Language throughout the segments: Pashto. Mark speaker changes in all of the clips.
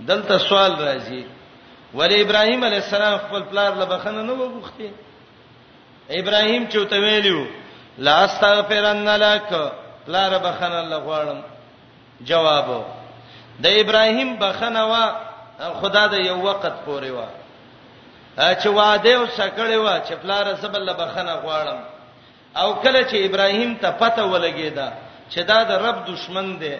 Speaker 1: دلته سوال راځي ولی ابراهيم عليه السلام خپل پلار له بخنه نه وغوښتي ابراهيم چې ته ویلو لا استغفرن لك پلار بخنه لغواړم جواب د ابراهيم بخنه وا خدا د یو وخت پورې وا چې وعده او سکړې وا چې پلار سبل له بخنه غواړم او کله چې ابراهيم ته پته ولګیدا چې دا د رب دشمن دی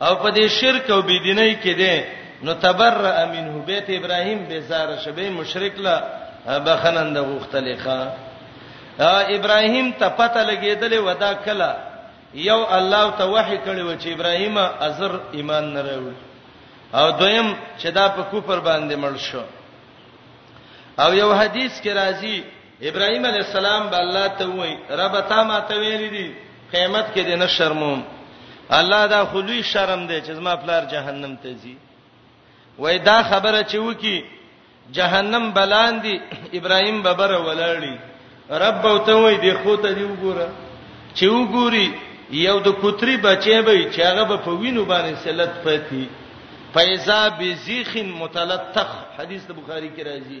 Speaker 1: او په دې شرک او بيدینۍ کې دی نو تبرأ منه بیت ابراهیم بیزار شبې مشرک لا بخنند غختلخه ابراهیم ته پته لګیدلې ودا کلا یو الله ته وحی کړی و چې ابراهیم ازر ایمان نه راوړ او دویم چې دا په کوپر باندې مړ شو او یو حدیث کې راځي ابراهيم عليه السلام به الله ته وای رب تا ما ته ویل دي قیامت کې دې نه شرموم الله دا خلوی شرم دی چې زما پلار جهنم ته ځي وای دا خبره چې وکی جهنم بلاندې ابراهيم ببر ولاړی رب او ته وای دې خو ته دی وګوره چې وګوري یو د کوتري بچي به چې هغه به په وینو باندې سلط پتی فیزا بزیخ متلطخ حدیث د بخاری کې راځي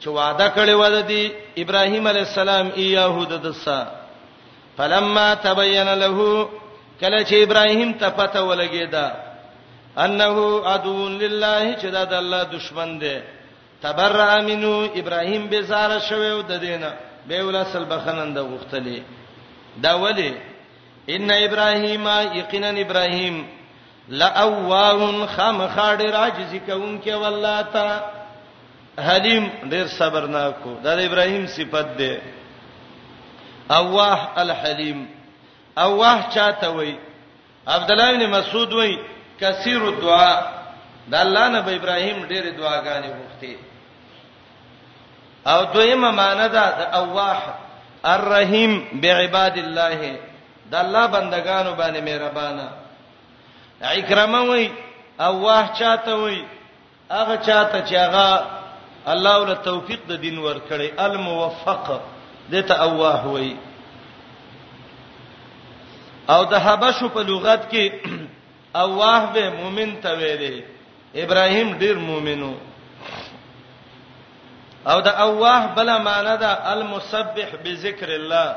Speaker 1: چې وعده کړې و د دې ابراهيم عليه السلام اياهو د دسا فلما تبين له کله چې ابراهيم ته پته ولګېدا انه عدو لله چې دا د الله دشمن دی تبرأ منه ابراهيم بیزار شوی و د دینه به ولا سل بخنند غختلې دا ولی ان ابراهيم یقینا ابراهيم لاواون خامخا ډیر عاجز کوونکی والله تا حلیم ډیر صبرناکو دا د ابراهیم صفت ده اوه الحلیم اوه چاته وای عبد الله بن مسعود وای کثیر الدعاء د الله نبی ابراهیم ډیر دعاګانې وکړي او دویمه معنی ده د اوه الرحیم بعباد الله د الله بندگانو باندې مهربانه اکرامه وای او واه چاته وای هغه چاته چې هغه الله ول توفیق د دین ور کړی الموفق دته اواه وای او د حبشو په لغت کې اواه به مؤمن ته ویلې ابراهیم ډیر مؤمنو او د اواه بل معنی ده المسبح بذکر الله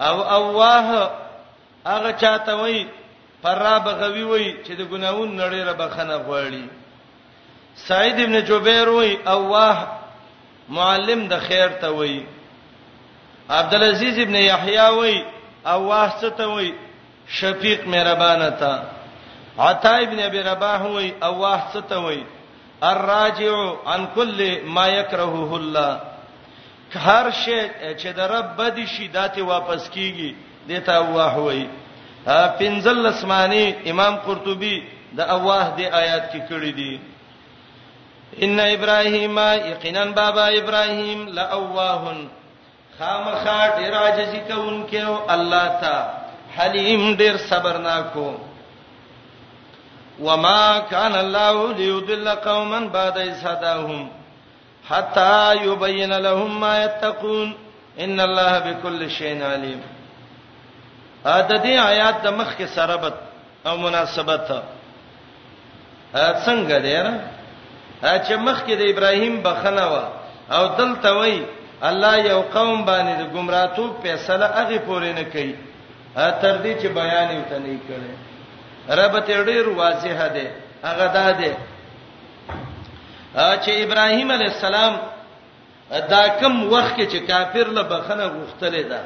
Speaker 1: او اواه هغه چاته وای فرا بغوی وای چې د ګناون نړۍ را بخنه غواړي سعید ابن جبیر وای اواه معلم د خیر ته وای عبد العزيز ابن يحيى وای اواه څه ته وای شفیق مهربانه تا عطا ابن ابي رباح وای اواه څه ته وای الراجع عن كل ما يكرهه الله هر شی چې د رب بد شي داته واپس کیږي دته واه وای پنځل اسماني امام قرطبي د اواه دی آیات کې کړی دی ان ابراهیم یقینا بابا ابراهیم لاواه خامخا ډیر عاجزی کوونکی او الله تا حلیم ډیر صبرناکو وما كان الله ليضل قوما بعد إذ هداهم حتا یبین لهم ما یتقون ان الله بكل شیء علیم ا د دې آیات د مخ کې سرابت او مناسبت څنګه دی را چې مخ کې د ابراهیم بخنه و او دلته وای الله یو قوم باندې د گمراتو فیصله هغه پورې نه کوي تر دې چې بیان یې ته نه کړي رب ته ډیر واضح ده هغه ده چې ابراهيم عليه السلام دا کم وخت کې چې کافر له بخنه غوښتلې ده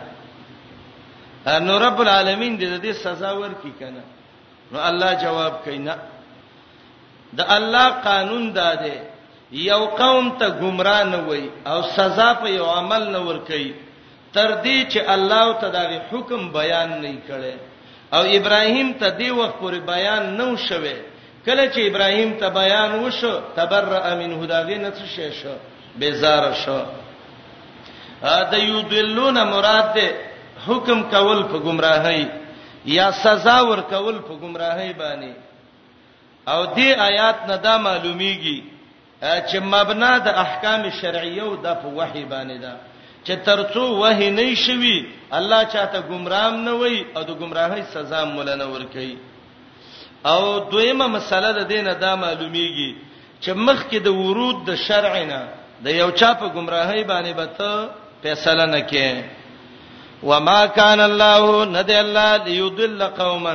Speaker 1: نو رب العالمین دې دې سزا ورکړي کنه نو الله جواب کینا د الله قانون دا دی یو قوم ته گمراه نه وای او سزا په یو عمل نه ور کوي تر دې چې الله ته دغه حکم بیان نه کړي او ابراهیم ته دی وخت پورې بیان نه وشوي کله چې ابراهیم ته بیان وشو تبرأ منه داغه نه څه شي شو بیزار شو دا یودلون مراد ده حکم کول په گمراهی یا سزا ور کول په گمراهی باندې او دې آیات نه دا معلومیږي چې مبنا د احکام شرعیه او د په وحی باندې ده چې ترڅو وحی نه شوي الله چاته گمرام نه وای او د گمراهۍ سزا مولنه ور کوي او دویمه مسله د دینه دا معلومیږي چې مخکې د ورود د شرع نه د یو چا په گمراهۍ باندې به ته فیصله نه کې وما کان الله ند الله ليضل قوما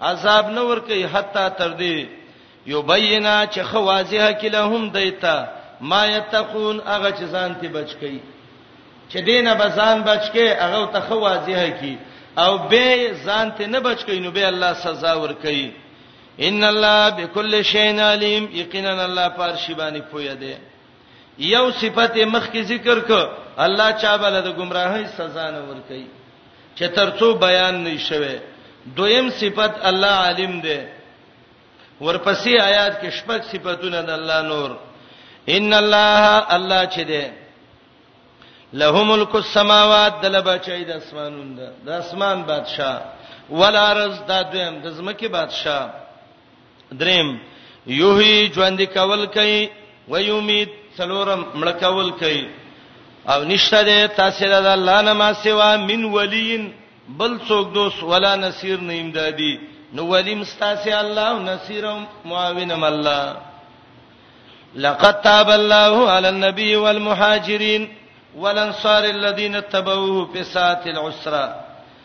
Speaker 1: عذاب نه ورکي حتا تر دې یبینا چې خو واضحه کله هم دیتا ما یتقون هغه چې ځان ته بچ کی چې دینه به ځان بچ کی هغه ته خو واضحه کی او به ځان ته نه بچ کی نو به الله سزا ور کوي ان الله بكل شيء عليم یقینا الله پارشی باندې پوی دی یو صفت مخ کې ذکر ک الله چا بل د گمراهۍ سزا نه ور کوي چې ترڅو بیان نه شوي دویم صفت الله عالم دی ورپسې آیات کې شپږ صفاتونه د الله نور ان الله الله چې دی له ملک السماوات د لبچې د اسمانونو د اسمان بادشاه ولارز دا دویم د زمکه بادشاه دریم یوهی ژوند کول کوي و یومید څلورم مړ کول کوي او نشته ده تاسو د الله نه ما سوا من ولین بل څوک دوس ولا نصير نه امدادي نو ولیم ستاسو الله او نصير او معاونم الله لقد تاب الله على النبي والمهاجرين والانصار الذين اتبعوه في ساعه العسره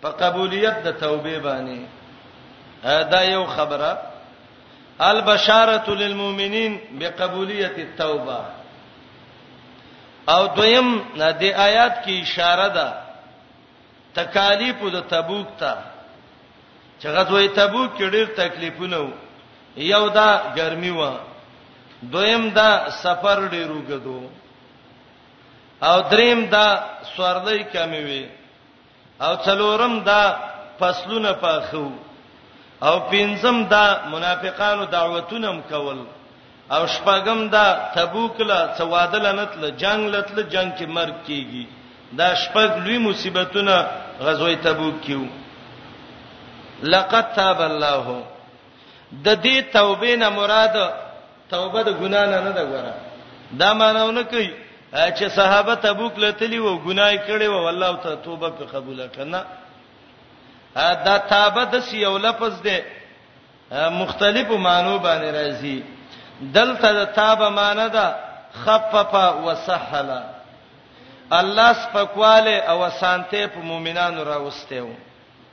Speaker 1: په قبولیت د توبې باندې دا یو خبره البشاره للمؤمنین بقبولیت التوبه او دویم د آیات کې اشاره ده تکالیف د تبوک ته چې غزوه تبوک کې ډېر تکلیفونه وو یو دا ګرمي و دویم دا سفر ډېر وګدو او دریم دا سوارلۍ کمی وي او څلورم دا فصلونه پاخو او پنځم دا منافقانو دعوتونه هم کول او شپږم دا تبوک لا څوادل نتل جنگ لتل جنگ کې مرګ کیږي دا شپږ لوی مصیبتونه غزوه تبوک کیو لقد تاب الله د دې توبې نه مراد توبه د ګنا نه نه ده ګوره دا مانونه کوي چې صحابه تبوک لتلی وو ګناي کړي وو الله ته توبه په قبول کړه دا تابه د سی یو لفظ دی مختلفو معنو باندې راځي دلته د تابه معنی ده خفف وسهل الله سپکواله او سانته په مؤمنانو راوستیو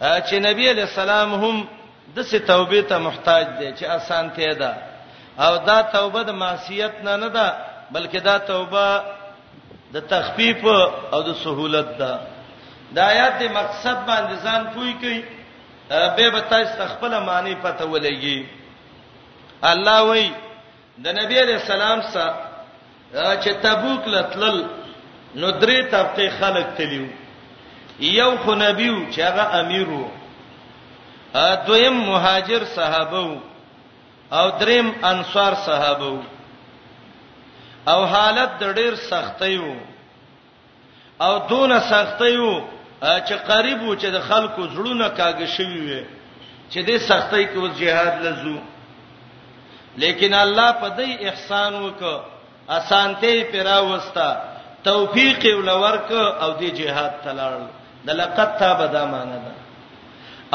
Speaker 1: چې نبی علی السلام هم د څه توبې ته محتاج دی چې آسان ته ده او دا توبه د معصیت نه نه ده بلکې دا توبه د تخفیف او د سہولت ده د آیات د مقصد باندې ځان پوي کوي به به تاسو خپل معنی پته ولګي الله وایي د نبی علیہ السلام سره چې تبوک لتل نو درې طبقه خلک تلیو یو خو نبیو چې هغه امیر وو دویم مهاجر صحابه وو او دریم انصار صحابه وو او حالت د ډیر سختۍ وو او دونه سختي وو چې قریب وو چې د خلکو زړونه کاږ شوی وي چې د سختي کې اوس jihad لزو لیکن الله په دې احسان وکړ اسانته پیرا وستا توفیق ولورک او د جهاد تلل د لقد تاب دا معنی ده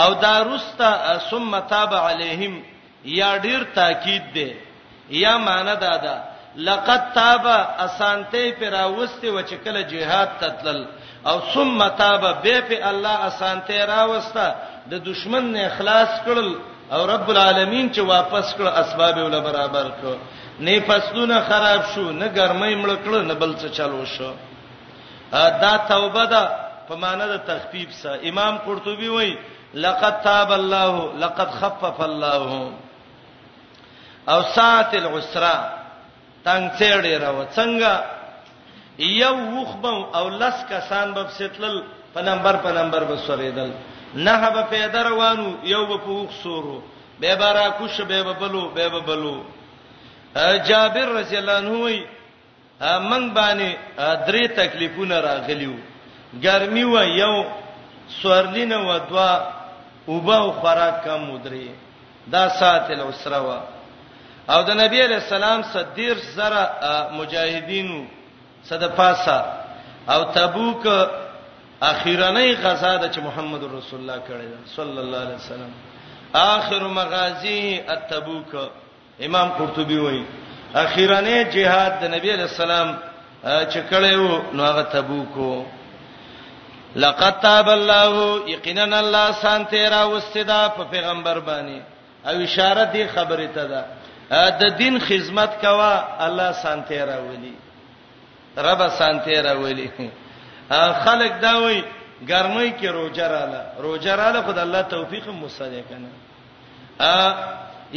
Speaker 1: او دا رستا ثم تاب علیهم یا ډیر تاکید دی یا معنی دا ده لقد تاب اسانته پر راوسته و چې کله جهاد تتل او ثم تاب به په الله اسانته راوسته د دشمن نه اخلاص کړل او رب العالمین چې واپس کړ اسباب ول برابر کړ نه فصلونه خراب شو نه ګرمۍ مړ کړ نه بل څه چلو شو دا توبه ده په معنی د تخفیف سره امام قرطبي وایي لقد تاب الله لقد خفف الله او ساعت العسرا تنگ چیرې راو څنګه یو وخبم او لس کسان به ستلل په نمبر په نمبر به سوریدل نه به پیدا روانو یو به پوخ سورو به بارا کوش به بلو به بلو جابر رضی الله عنه وی موږ باندې درې تکلیفونه راغلیو ګرمي و یو سورلینه و دوا وبا او خوراک کم مدري دا ساتل اسره و او د نبی علی السلام صدیر زره مجاهدینو صد پاسه او تبوک اخیرنۍ غزا د چې محمد رسول الله کړی صلی الله علیه وسلم اخر مغازی التبوک امام قرطبي وایي اخیرنه جهاد د نبی علی السلام چې کړو نو هغه تبوک وو لقد تاب الله یقینا الله سان تیرا واستدا په پیغمبر باندې او اشاره دی خبره ته ده د دین خدمت کوا الله سان تیرا ولي رب سان تیرا ولي خلک دا وایي ګرمۍ کې روزه رااله روزه رااله خدای الله توفیق مو سره کنه ا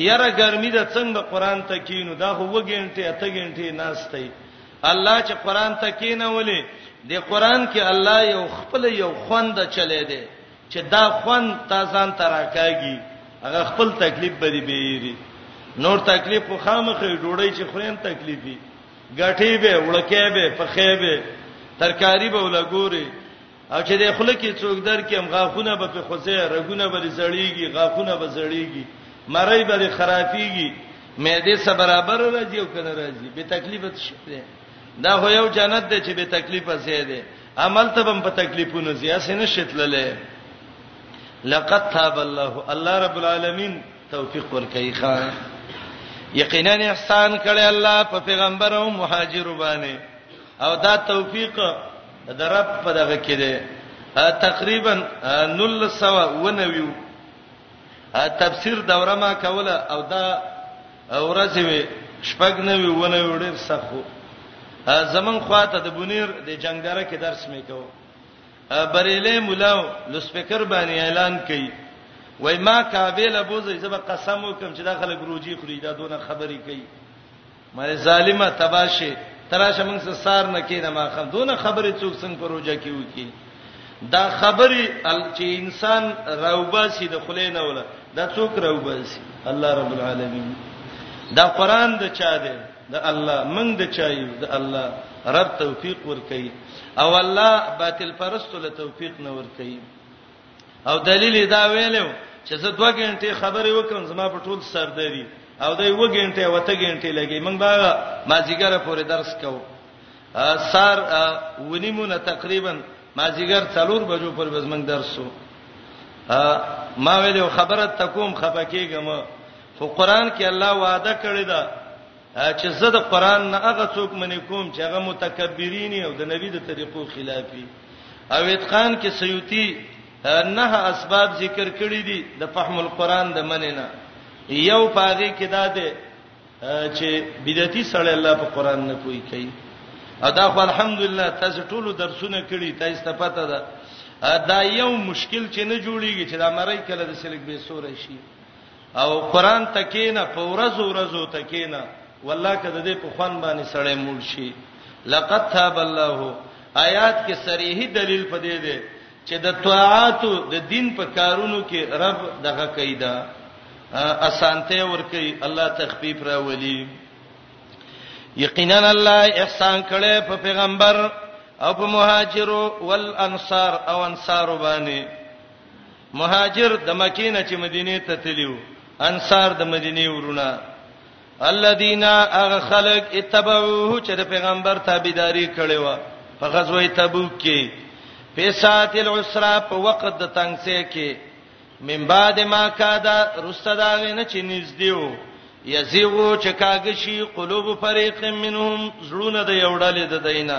Speaker 1: یره ګرمي د څنګه قران ته کینو دا هو وګینټه اته ګینټه ناشته الله چې قران ته کینولې د قران کې الله یو خپل یو خوند چلے دی چې دا خوند تاسان تراکاږي هغه خپل تکلیف بری بیری نور تکلیف خو خامخې ډوړی چې خوریم تکلیفي غټي به وړکې به پخې به ترکاری به ولګوري او چې د خله کې څوک در کې هم غاخونه به په خوځي رګونه به زړیږي غاخونه به زړیږي مړی به خرابيږي مې دې سره برابر راځي او کنه راځي به تکلیف شي دا هو یو جنت دی چې به تکلیف زیاده دی عمل ته هم په تکلیفونو زیاسې نشټللې لقد تاب الله الله رب العالمین توفیق ورکړي خان یقینا احسان کړي الله په پیغمبر او مهاجر باندې او دا توفیق د رب په دغه کې ده تقریبا 1990 تفسیر دوره ما کوله او دا ورځې وي شپږ نه وي ونه وړي سخو زمون خواته د بنیر د جنگدره کې درس مې کو بریلې مولا لو سپیکر باندې اعلان کړي وای ما کابل ابو زیزه قسم وکم چې دا خلک روجي خوري دا دونه خبري کوي مې ظالمه تباشه تراشه موږ سره سار نه کینه ما خم دونه خبره څوک څنګه پروژه کیو کی دا خبره ال چې انسان راوباسي د خلې نه ولا دا څوک راوباسي الله رب العالمین دا قران د چا دی د الله موږ د چا یو د الله رب توفیق ور کوي او الله باطل پرستو له توفیق نه ور کوي او دلیل دا ویلو چې زه دوه غنټې خبرې وکم زما په ټول سر دري او دوی و غنټې وته غنټې لګي موږ به ما زیګره پورې درس کوو سار ونیمونه تقریبا ما زیګر څلور بجو پر وزمن درسو ما ویلو خبره تکوم خپکیګم خو قران کې الله وعده کړی دا چې زه د قران نه هغه څوک منې کوم چې هغه متکبرین او د نبی د طریقو خلافی او اتقان کې سیوتی نه اسباب ذکر کړی دي د فهم القرآن د مننه یو پاغه کې دا ده چې بدعتي سره الله په قرآن نه کوي کوي ادا خو الحمدلله تاسو ټول درسونه کړی تاسو ته پته ده دا یو مشکل چې نه جوړیږي چې دا مړی کله د سلک به سور شي او قران ته کینه په ورځو ورځو ته کینه والله کده دې په خوان باندې سړی موړ شي لقد تاب الله آیات کې صریح دلیل پدې ده چې د طاعات د دین په کارونو کې رب دغه کیدا اسانته ور کوي الله تخفیف را ولي یقینا الله احسان کړي په پیغمبر او په مهاجرو والانصار او انصار باندې مهاجر د مکې نه چې مدینه ته تللیو انصار د مدینه ورونه الذين اغه خلق اتبعوه چې د پیغمبر تابعداري کړې و په غزوه تبوک کې په ساعت العسرا په وخت د تنگسه کې من بعد ما کادا رستداغه نه چې نږدېو یزیغو چې کاږي شي قلوب فريق منهم زړونه د یوړل د دینه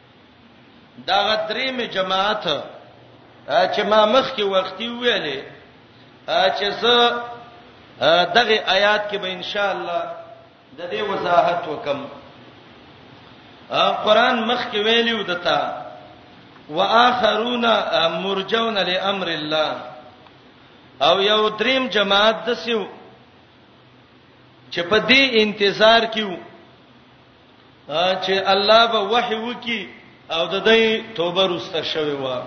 Speaker 1: دا غدریم جماعت چې ما مخ کې وختي ویلې چې زه دغه آیات کې به ان شاء الله د دې وضاحت وکم قرآن مخ کې ویلی ودتا واخرون مرجون لامر الله او یو دریم جماعت دسیو چې په دې انتظار کې وو چې الله به وحي وکي او د دې توبه رسته شوی و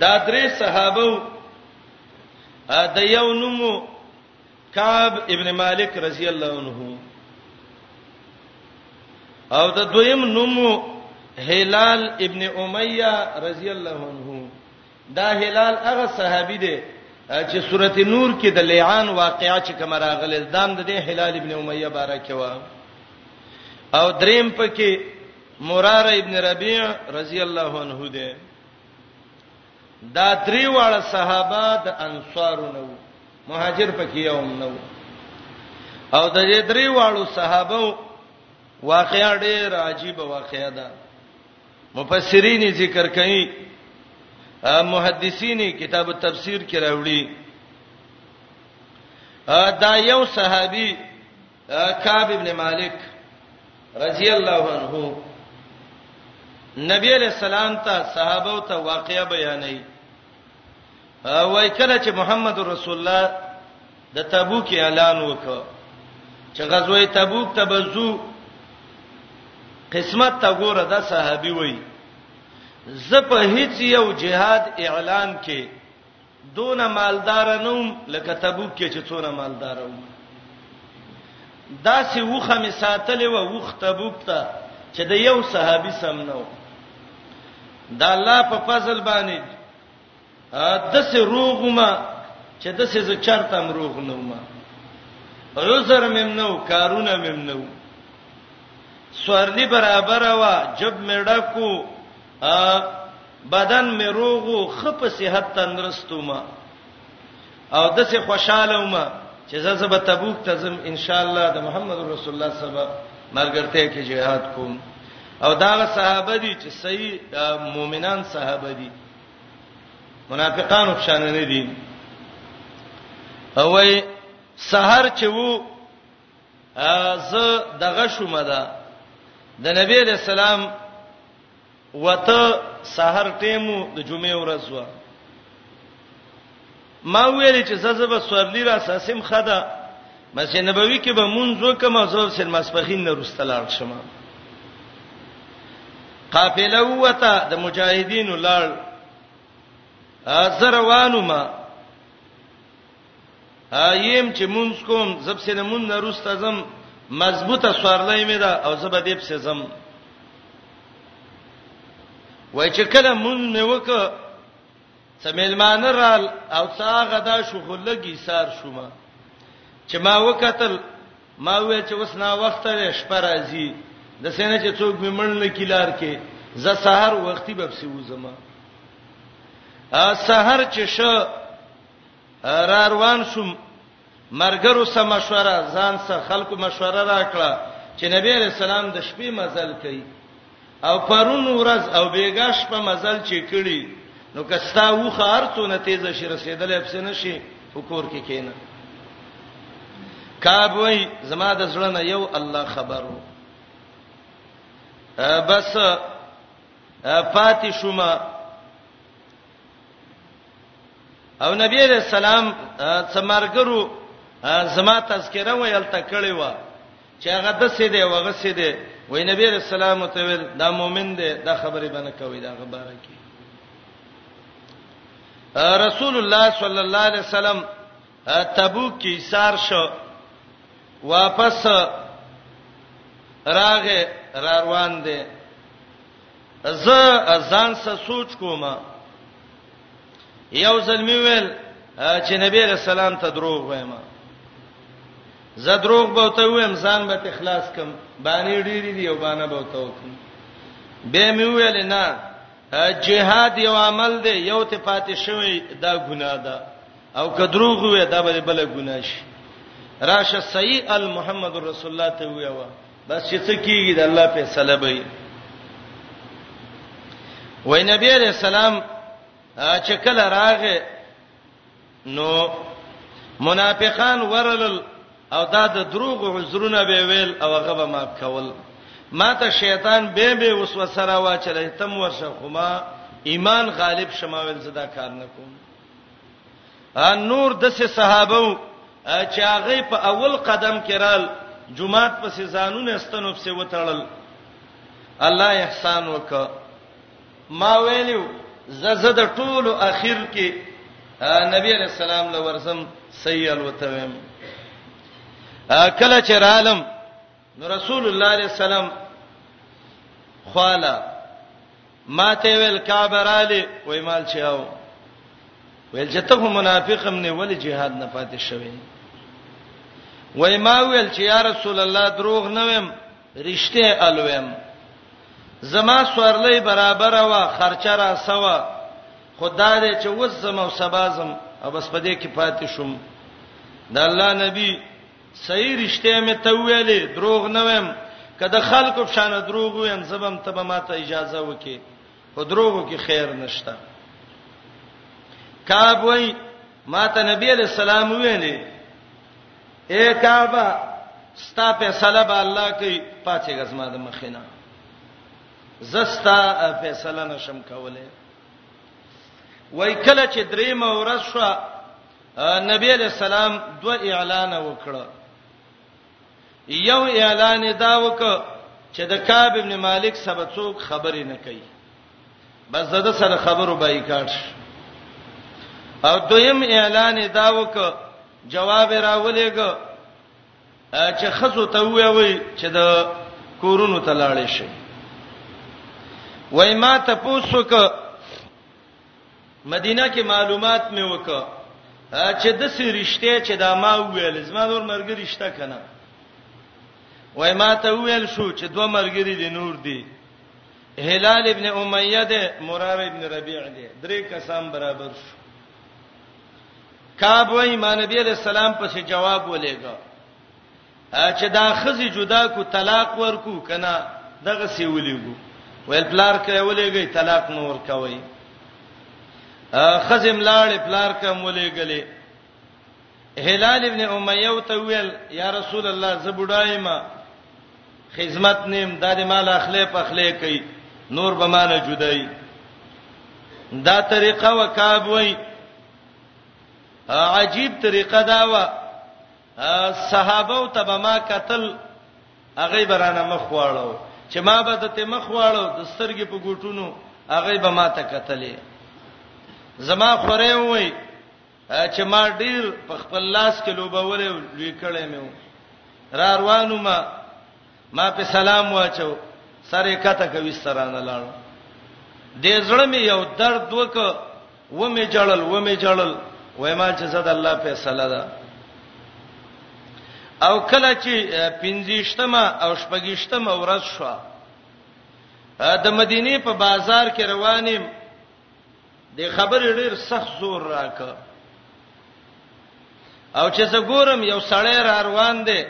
Speaker 1: دا درې صحابه د یو نوم کعب ابن مالک رضی الله عنه او د دویم نوم هلال ابن امیہ رضی الله عنه دا هلال هغه صحابي دی چې سورته نور کې د لعان واقعا چې کوم راغله دام د دې هلال ابن امیه بارکه و او دریم پکې مراره ابن ربیع رضی الله عنه دی دا درې واړه صحابه د انصارو نو مهاجر پکې یو نو او د دې درې واړو صحابه واقعا ډېر عجیب واقعا ده مفسرین ذکر کوي محدثین کتاب تفسیر کې راوړي دا یو صحابي کعب ابن مالک رضی الله عنه نبی علیہ السلام ته صحابه ته واقعیا بیانې وای کله چې محمد رسول الله د تبوک اعلان وکړ چې غزوه تبوک ته بزو قسمت ته ګوره د صحابي وای زه په هیڅ یو جهاد اعلان کې دون مالدار نوم لکه تبوک کې چې څونه مالدار و دا سی وخه می ساتلې و وخ تبوک ته چې د یو صحابي سم نو دا الله په فضل باندې دسه روغما چې دسه ز چرته روغ نه ما عذر مم نو کارونه مم نو سوارلی برابر وا جب میډا کو بدن مې روغو خپ صحت تندرستو ما او دسه خوشاله ما چې زه زب تبوک ته زم ان شاء الله د محمد رسول الله سبا مرګرته کې jihad کوم او دا صحابه دي چې صحیح مؤمنان صحابه دي منافقانو پشان نه دي او وای سحر چې وو ز دغه شوم ده د نبی له سلام وته سحر ټیمو د جمعې ورځ و ما ویل چې زه زبه سورلی را ساسم خدا مسجد نبوي کې به مونږ وکم زو سر مسپخین نه رستلار شمه قافله وته د مجاهدینو لړ زر روانو ما ایم چې مونږ کوم زب سین مون نرست ازم مضبوطه سوارلای مې دا او زب دې په زم وای چې کله مون مې وک څه میلمانه رال او څه هغه دا شو خو لږ ایثار شوم چې ما وکتل ما وې چې اوس نا وخت دی شپه راځي د سینې چې څوک مې مړ نه کیلار کې زه سحر وختي به پسې وځم ا سحر چې شو را روان شوم مرګرو سره مشوره ځان سره خلکو مشوره راکړه چې نبی عليه السلام د شپې مزل کوي او پرون ورځ او بیګا شپه مزل چې کړي نو کستا وخه ارتونه تیز شي رسیدلې په سن شي فکر کې کینه کعب وای زما د زړه نه یو الله خبرو بس پاتې شوم او نبی علیہ السلام څمرګرو زما تذکره ویل تکړه و چې هغه د سې دی وغه سې دی وای نبی علیہ السلام ته ویل دا مؤمن دی دا خبره باندې کوي دا خبره کی رسول الله صلی الله علیه وسلم تبوک کې ایثار شو واپس راغه را روان دي زه ځان سره سوچ کوم یو ځل می ویل چې نبی رسول الله ته دروغ وایم زه دروغ به ته وایم ځان به اخلاص کم باندې ډیری دی او باندې به ته وکم به می ویل نه جهاد یو عمل دی یو ته پاتې شوی دا ګناه ده او که دروغ وې دا به بل ګناه شي راشه صحیح المحمد رسول الله ته ویوا بس چې څه کیږي د الله په صلی به وای نبی علیہ السلام چې کله راغې نو منافقان ورلل او دا د دروغ عذرونه به ویل او هغه به ماف کول ما ته شیطان به به وسوسه را واچلې تم ورشه خما ایمان غالب شماول زدا کار نکوم نور د سه صحابه چې هغه په اول قدم کې رال جمعات په سيزانونه استنو په وتړل الله احسان وک ما ویلو ززه د ټولو اخر کې نبی علیہ السلام لورسم سیل وتویم کله چې رالم نو رسول الله عليه السلام خواله ما ته ویل کعبه رالی وای مال چاو ویل چې ته منافق هم نه ولی jihad نه پاتې شوی وای ما ویل چې یا رسول الله دروغ نه ویم رښتیا الویم زما سوارلې برابر وا خرچه را سوا خدای دې چې وسم او سبازم او بس پدې کې پاتې شوم د الله نبی صحیح رښتیا مې ته ویلې دروغ نه ویم کله خلکو په شان دروغ ویم زبم ته به ماته اجازه وکې خو دروغو کې خیر نشته کعب وای ماته نبی علیہ السلام ویلې اے کعب ستا په سلب الله کې پاتې غزما د مخینه زستا فیصله نشم کوله وای کله چې درې مورز شو نبی علیہ السلام دو اعلان وکړه یو اعلان دا وک چې د کعب ابن مالک سبا څوک خبرې نه کوي بس زده سره خبرو بایکاټ او دویم اعلان دا وک جواب راولېګ چې خزو ته وی چې د کورونو ته لاړې شي وای ما ته پوسوک مدینه کې معلومات مې وکړه چې د سې رښتیا چې دا ما ویل زما نور مرګري شته کنه وای ما ته ویل شو چې دوه مرګري دي نور دي هلال ابن امیه ده مرار ابن ربیع ده درې کسان برابر شو کعب وای ما نبی علیہ السلام پسې جواب ولېګا چې دا خزي جدا کو طلاق ورکو کنه دغه سی ولېګو ویل پلار کړه ولېګي طلاق نور کوي خزم لاړ پلار کوم ولېګلې هلال ابن امیه ته ویل یا رسول الله زبډای ما خدمت نیم د دې مال اخلې په اخلې کوي نور به مال جدای دا طریقه وکاب وای عجیب طریقه دا و صحابه ته به ما قتل هغه به رانه مخ واړو چې ما به دته مخ واړو د سترګې په ګوټونو هغه به ما ته قتلې زما خوره وای چې ما ډیر په خپل لاس کې لوبولې لوي کړې مې را روانو ما ما په سلام واچو سره کته کوي سترانه لاړ دې زړه مې یو درد وک و مې جړل و مې جړل وای ما چې زاد الله فیصله ده او کله چې پنځشتمه او شپږشتمه ورځ شو د مدینه په بازار کې روانم د خبرې ډېر سخت زور راک او چې زه ګورم یو سړی را روان دی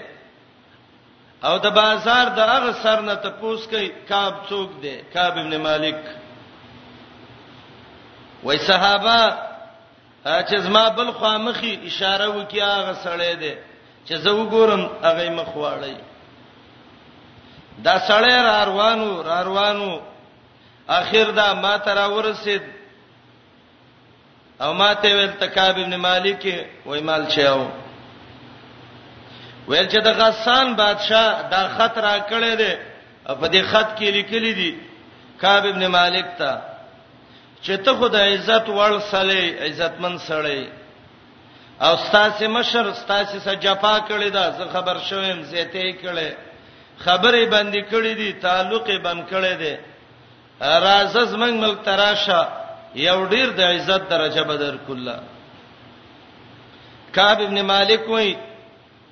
Speaker 1: او د بازار د هغه سر نه ته پوس کوي کعب څوک دی کعب ابن مالک وای صحابه چې زما بل خوا مخي اشاره وکي هغه سړی دی چې زه وګورم هغه مخ واړی دا سړی را روانو را روانو اخر دا ما ترا ورسید او ما ته ویل تکاب ابن مالک وای مال چاو ویل چې د غسان بادشاه دا خط را کړی دی په دې خط کې لیکلي دي کعب ابن مالک ته چې ته خدای عزت وړ سړی عزتمن سړی او ستاسو مشر ستاسو سره جفا کړی دا زه خبر شوم زیته کړي خبرې باندې کړې دي تعلق یې بند کړی دی راځه زمنګ ملک تراشه یو ډیر د عزت درجه بدر کله کعب ابن مالک وای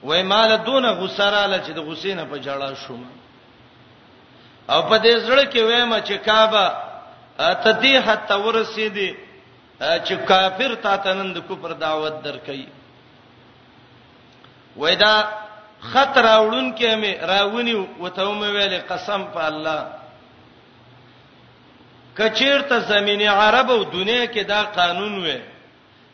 Speaker 1: وای مال دون غسراله چې د غسینه په جړا شوم او په دې زړه کې وایم چې کعب ته دې حتی ورسېدې چې کافر تا تنند کو پر دعوت درکې وای دا خطر راوړون کې مې راونی وته مې ویلې قسم په الله کچیرته زمینی عرب او دنیا کې دا قانون وې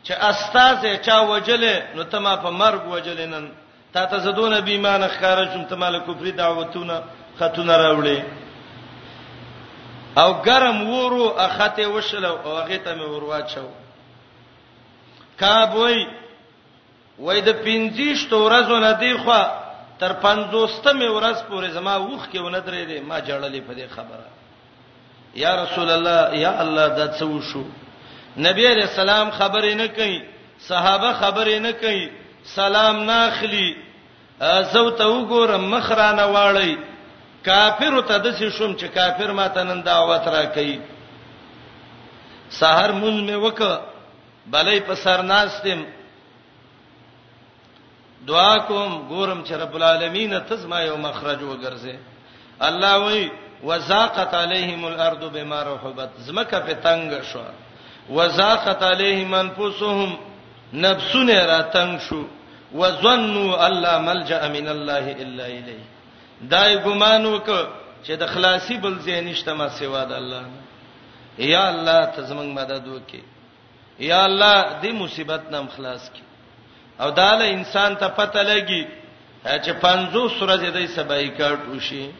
Speaker 1: چې استاد چا وجل نو ته ما په مرګ وجل نن تا ته زدون به ایمان ښکارا شوم ته مال کفر دعوتونه خاتون راوړې او ګرم ورو اخته وشل او هغه ته مې ورواچو کابوي وایي د پنځیشتو ورځو نه دیخوا تر پنځوستمې ورځ پورې زما اوښکې ونه درېدې، ما ژړلې په دې خبره. یا رسول الله یا الله دا څه وشو؟ نبی علیه السلام خبرې نه کوي، صحابه خبرې نه کوي، سلام نه اخلي، زو ته وګورم مخ را نه واړی، کافر ته د څه شوم چې کافر ماته نن دعوت را کوي. سحر مونږ مې وکړه بلې په سر ناستم دعا کوم ګورم چې رب العالمین ته زما یو مخرج وګرځي الله وای وزاقت علیهم الارض بما رحبت زمکه په تنگ شو وزاقت علیهم انفسهم نفسونه را تنگ شو وظنوا الله ملجا من الله الا الیه دای ګمان وک چې د خلاصي بل ځای نشته ما سوا د الله یا الله ته زمنګ مدد وکي یا الله دې مصیبت نام خلاص کی او دا له انسان ته پته لګي چې 50 ورځې دې سبای کټ وشي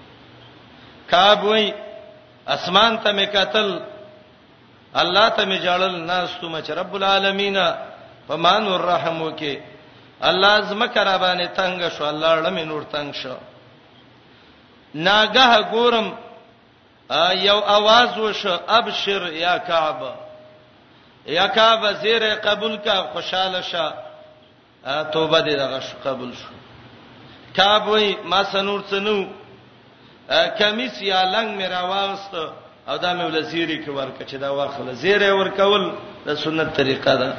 Speaker 1: کعب وای اسمان ته مې قتل الله ته مې جړل ناس ته مچ رب العالمین پمان الرحم وکي الله زمکه را باندې تنگ شو الله لمه نور تنگ شو ناګه ګورم یو आवाज وشو ابشر یا کعب یا کعب زیره قبول کا خوشاله شه توبه دې دغه شو قبول شو کعب وای ما سنور څنو کمیس یا لنګ مې راوغست او دا مې ول زیری کې ورکه چې دا واخله زیره ورکول د سنت طریقه ده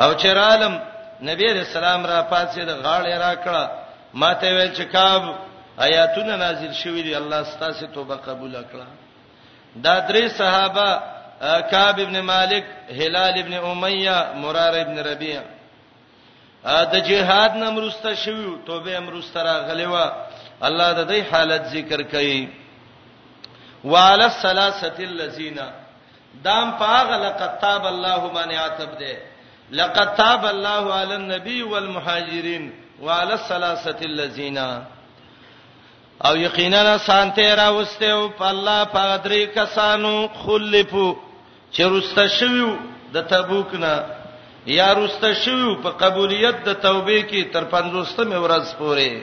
Speaker 1: او چرالم نبی رسول الله را پاتې د غاړې را کړه ماته ویل چې کعب آیاتونه نازل شوی دی الله ستاسو توبه قبول کړه دا درې صحابه کعب ابن مالک هلال ابن امیہ مرار ابن ربیع د جهاد نمرسته شوی توبه امرسته راغلی و الله د دې حالت ذکر کړي وعلى الثلاثه الذين دام په هغه لقد تاب الله باندې عتب ده لقد تاب الله علی النبی والمهاجرین وعلى الثلاثه الذين او یقینا سانته راوسته او په الله په درې کسانو خلفو چې رسته شویو د تبوک نه یا رسته شویو په قبولیت د توبې کې تر 50 مې ورځ پورې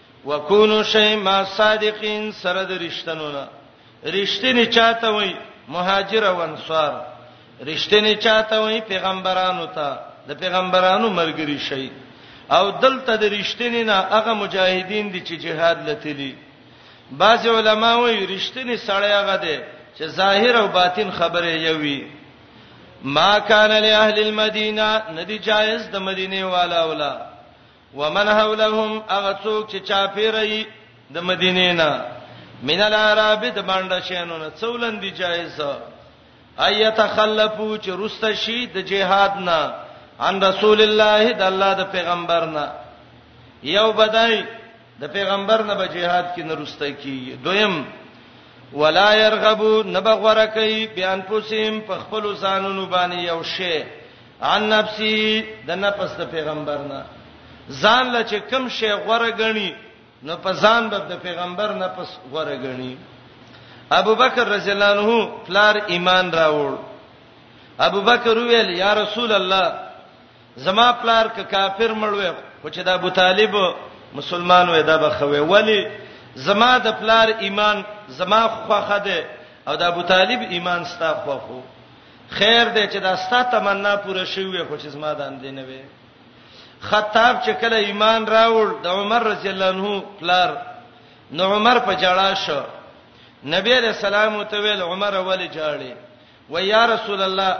Speaker 1: وکونو شی ما صادقین سره د رښتنو نه رښتینی چاته وای مهاجر او انصار رښتینی چاته وای پیغمبرانو ته د پیغمبرانو مرګري شي او دلته د رښتینی نه هغه مجاهدین دي چې جهاد لتلی بعض علما وایي رښتینی سړی هغه دی چې ظاهر او باطن خبره یوي ما کان له اهل المدینه ندی جایز د مدینه والا ولا ومن حولهم هغه څوک چې چا پیری د مدینې نه من العرب د باندې شینو نه څولن دی جایز ایت خلفو چې رست شي د جهاد نه ان رسول الله د الله د پیغمبر نه یو بدای د پیغمبر نه به jihad کې نه رسته کی دویم ولا يرغبو نبغور کوي بیان پوسیم په خپل ځانونو باندې یو شی عن نفسي د نفس د پیغمبرنا ځان له چې کم شی غوړه غني نو په ځان به د پیغمبر نفس غوړه غني ابو بکر رضی الله عنه پلار ایمان راوړ ابو بکر ویل یا رسول الله زما پلار ک کافر مړوي خو چې د ابو طالب مسلمان وې دا بخوي ولی زما د پلار ایمان زما خوخه ده او د ابو طالب ایمان ستا خوخه خیر دی چې دا ستا تمنا پوره شوی وي خو چې زما د اندې نه وي خطاب چې کله ایمان راوړ د عمر رضی الله عنه پلار نو عمر په جړا شو نبی علیہ السلام ته ویل عمر ولې جاړي و یا رسول الله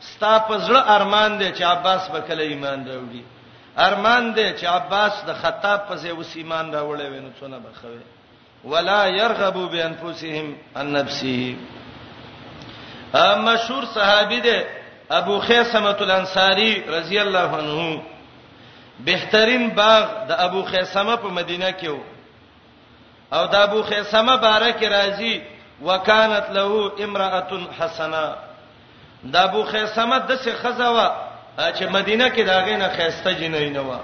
Speaker 1: ستا په زړه ارمان دی چې عباس به کله ایمان راوړي ارمان دی چې عباس د خطاب په ځای وس ایمان راوړي وینو څونه بخوي ولا يرغبوا بانفسهم عن نفسه مشهور صحابي دی ابو خیسمه الانصاری رضی الله عنه بهترین باغ د ابو خیسمه په مدینه کې وو او د ابو خیسمه بارک راضی وکانت له امراه حسنه د ابو خیسمه د څه خزوا چې مدینه کې داغه نه خيسته جنې نه و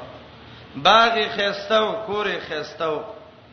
Speaker 1: باغ خيسته او کور خيسته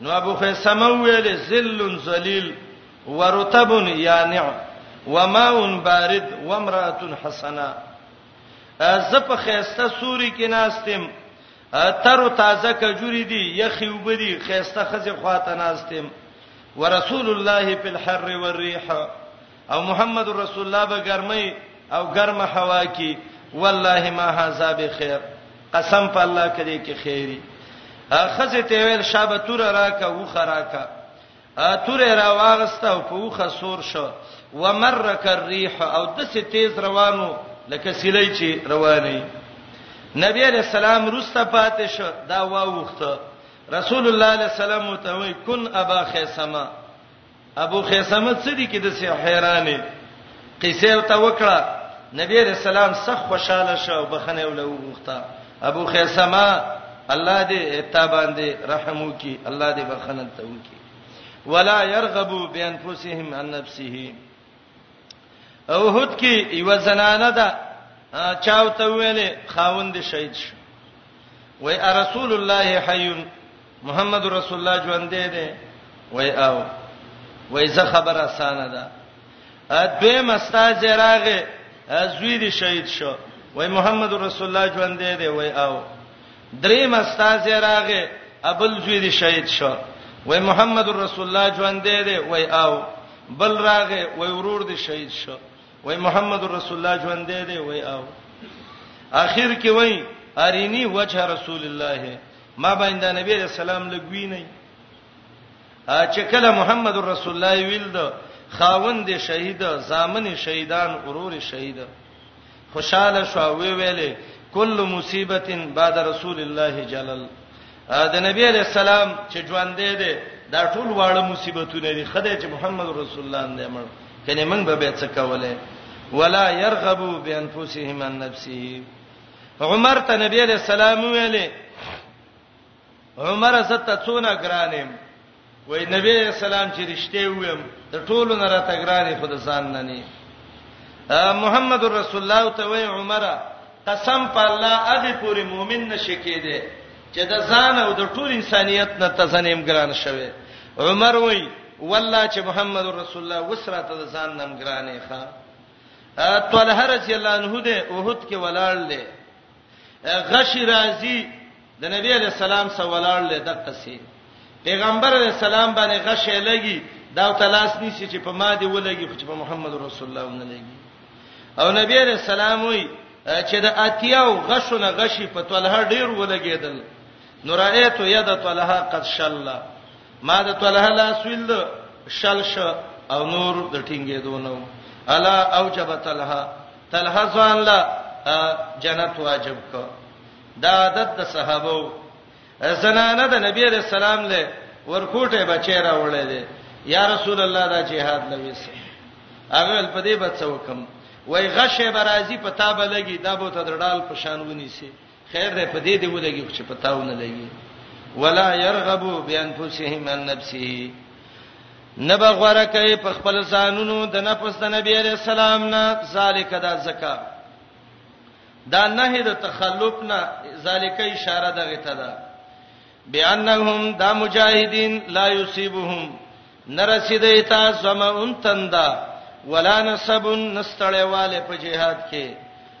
Speaker 1: نو ابو خیثمه ویل ذل ذلیل ورتب یانع وماء بارد وامراه حسنه ز په خيسته سوري کې ناستم تر تازه کجوري دي يخي وبدي خيسته خزه خواته ناستم ورسول الله في الحر والريح او محمد رسول الله به ګرمي او ګرمه هوا کی والله ما هاذا بخیر قسم په الله کړي کې خیری خزه ته ویل شابه تور راکا و خراکا تور را واغسته او په وخه سور شو ومرک الريح او د سه تیز روانو لکه سلی چې رواني نبی علیہ السلام روسته پاتې شو دا واوخته رسول الله علیه السلام ته وی کن ابا خیسما ابو خیثمه څه دي کې د سه حیرانې قصه او ته وکړه نبی رسول الله سخ خوشاله شو او بخنه ول وغوښته ابو خیثمه الله دې اتا باندې رحم وکي الله دې بخنه ته وکي ولا يرغبوا بانفسهم عن نفسهم او هوت کې یو زنانه ده چاو ته ویلې خاوند شهید شو وای رسول الله حی محمد رسول الله ژوند دی وای او وای زه خبر اسانه ده دوی مستاج راغه زوی دی شهید شو وای محمد رسول الله ژوند دی وای او دریم استازی راغی، ابل زوی دې شهید شو، وایي محمد رسول الله ژوندی دی، وایي او، بل راغی، وایي ورور دې شهید شو، وایي محمد رسول الله ژوندی دی، وایي او. اخر کې وایي ارینی وجه رسول الله، ما باندې نبی علیه السلام لږ ویني. چې کله محمد رسول الله ویل د خاوند شهید، زامن شهیدان، ورور شهید. خوشاله شو وی ویلې کل مصیبت بعد رسول الله جلل د نبی علیہ السلام چې ژوند دی دی دا ټول واړه مصیبتونه دي خدای چې محمد رسول الله نه مړ کني موږ به به څه کوله ولا يرغبوا بانفسهم عن نفسه عمر ته نبی علیہ السلام ویلې عمر زه ته څونه ګران یم وای نبی اسلام چې رښتیا ویم د ټولو نه راته ګران خو د ځان نه نه محمد رسول الله ته وای عمره قسم په الله هغه پوری مؤمن نشی کېده چې د ځان او د ټول انسانيت نه تزنیم ګران شوه عمر وای والله چې محمد رسول الله وسره ته د ځان نم ګرانې ښا طلحه رضی الله عنه ده اوحد کې ولاړ دی غشی راځي د نبی علی السلام سره ولاړ لې دغه سي پیغمبر علی السلام باندې غشې لګي دا تلاس نيسي چې په ما دی ولګي خو چې په محمد رسول الله نه لګي او نبی علی السلام وي چې د اتیاو غشونه غشي په طلحه ډیر ولګیدل نورایت ید طلحه قد شل ما د طلحه لا سویل شل ش او نور د ټینګې دونو الا اوجب طلحه طلحه ځان له جنت واجب کو دا عادت د صحابه زنانه د نبی عليه السلام له ورکوټه بچی راوړل دي یا رسول الله دا جهاد لوي سي هغه په دې بچو کم وای غشه برازي په تابه لګي دا بو ته درډال په شان ونی سي خیر دې په دې دی ولګي چې پتاو نه لګي ولا يرغبوا بانفسهم عن نفسه نبا غره کوي په خپل ځانونو د نفس د نبی عليه السلام نه ذالک دا زکا دا نه د تخلف نه ذالک اشاره دغه ته ده بانهم دا مجاهدین لا یصيبهم نرسیدای تا زمون تندا ولا نسب نستړیواله په جهاد کې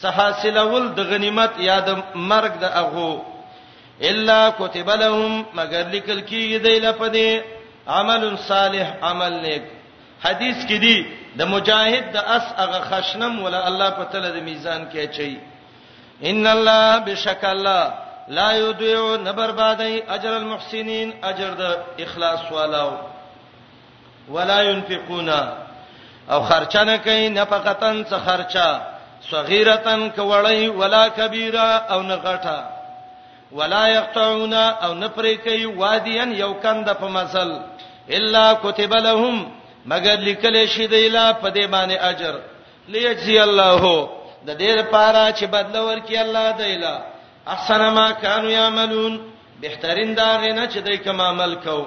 Speaker 1: څه حاصلول د غنیمت یا د مرګ د اغو الا كتب لهم مگر لیکل کیږي دی لپدې عمل صالح عمل نیک حدیث کې دی د مجاهد د اس هغه خشنم ولا الله په تعالی د میزان کې اچي ان الله بشک الله لا یضيع نبربادای اجر المحسنین اجر د اخلاص والو ولا ينفقون او خرچه نه کوي نفقتن څه خرچه صغیرتن کوړی ولا کبیره او نه غټه ولا یقطعون او نه پرې کوي وادیان یو کند په مزل الا كتب لهم مگر لیکل شي دی لا په دې باندې اجر ليجزي الله د دې لپاره چې بدل ورکړي الله دایلا احسن ما كانوا يعملون بهترین دا غنه چې دوی کوم عمل کوي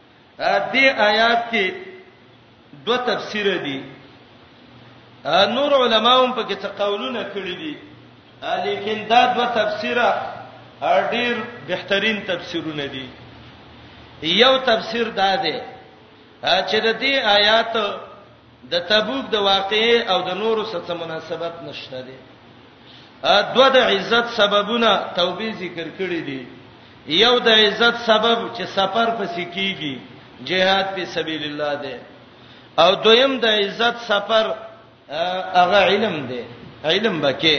Speaker 1: دې آیات کې دوه تفسیر دي نور علماوم په کې څه قولونه کړی دي لیکن دا دوه تفسیره ډیر بهترین تفسیرونه دي یو تفسیر دا دی چې د دې آیات د تبوک د واقعې او د نورو سره څه مناسبت نشته دی ا دوه د عزت سببونه توبې ذکر کړی دی یو د عزت سبب چې سفر پسې کیږي جهاد په سبیل الله دی او دویم د عزت سفر هغه علم دی علم بکې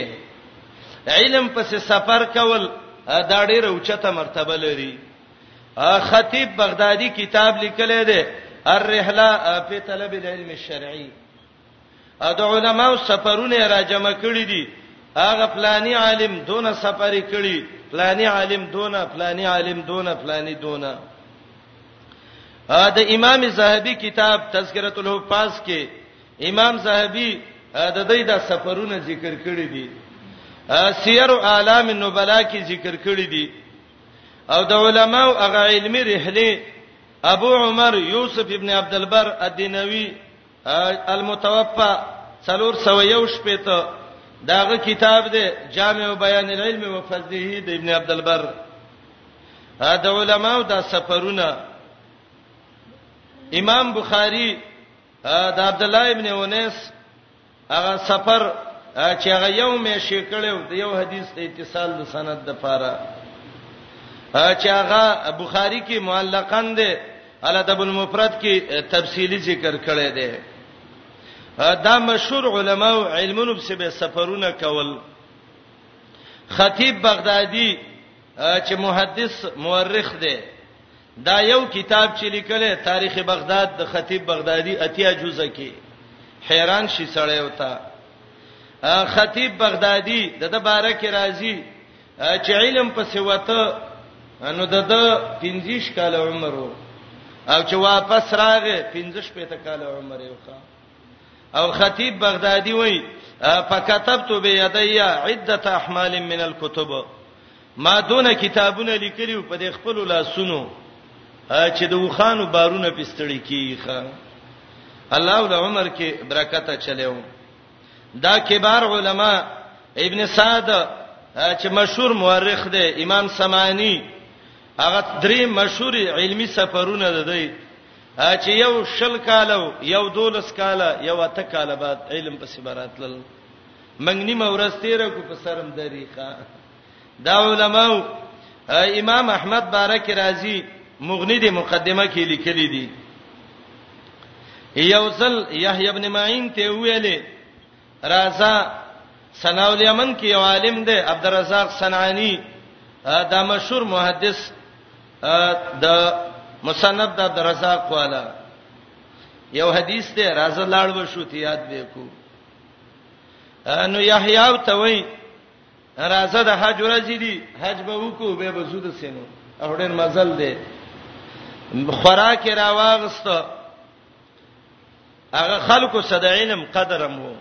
Speaker 1: علم پسې سفر کول دا ډیره اوچته مرتبه لري خطیب بغدادي کتاب لیکلی دی الرحله فی طلب العلم الشرعي د علماو سفرونه را جمع کړی دي هغه فلانی عالم دونه سفر کړی فلانی عالم دونه فلانی عالم دونه فلانی دونه د امام زاهبی کتاب تذکرۃ الحفاظ کې امام زاهبی د دې د سفرونه ذکر کړی دي سیر اعلام النبلاء کې ذکر کړی دي او د علماو هغه علمي رحله ابو عمر یوسف ابن عبد البر الدینوی المتوفى 301 شپته داغه کتاب دی جامع بیان العلم و فضله د ابن عبد البر د علماو د سفرونه امام بخاری د عبد الله ابن انس هغه سفر چې هغه یو مې شي کړو د یو حدیث د اتصال د سند د پاره چې هغه بخاری کې معلقاً ده الادب المفرد کې تفصیلی ذکر کړی دی دا مشهور علما او علمونو په سبب سفرونه کول خطیب بغدادي چې محدث مورخ دی دا یو کتاب چې لیکل تاریخ بغداد د خطیب بغدادي اتیا جزء کې حیران شي سړی وتا خطیب بغدادي د د باره کې راځي چې علم په سیوته نو د د 15 کال عمر او چې واپس راغې 15 پته کال عمر یې وکړ او خطیب بغدادي وای فكتبت بيدي عده احمال من الكتب ما دون کتابونه لیکلو په دې خپل لاسونو چې د وخانو بارونه پستړي کیخه الله ول عمر کې برکته چلےو دا کبار علما ابن سعد چې مشهور مورخ دی امام سمانی هغه درې مشهور علمی سفرونه ده دی چې یو شل کالو یو دولس کاله یو اته کاله بعد علم په سبراتل منګ نیمه ورځ تیر کو په سرم دریخه دا علماو امام احمد بارک رازی مغنی د مقدمه کې لیکلی دی یوزل یحیی ابن معین ته ویلې راځه صناو الیمن کې یو عالم دی عبدالرزاق صنعانی دا مشهور محدث د مصنف د عبدالرزاق والا یو حدیث دی راځه لاړ وشو ته یاد وکړو نو یحیی او توي راځه د حج ورځې دي حج به وکړو به بزود سينو اورن مزل دی خوراک راواغسته هغه خلکو صد علم قدرم وو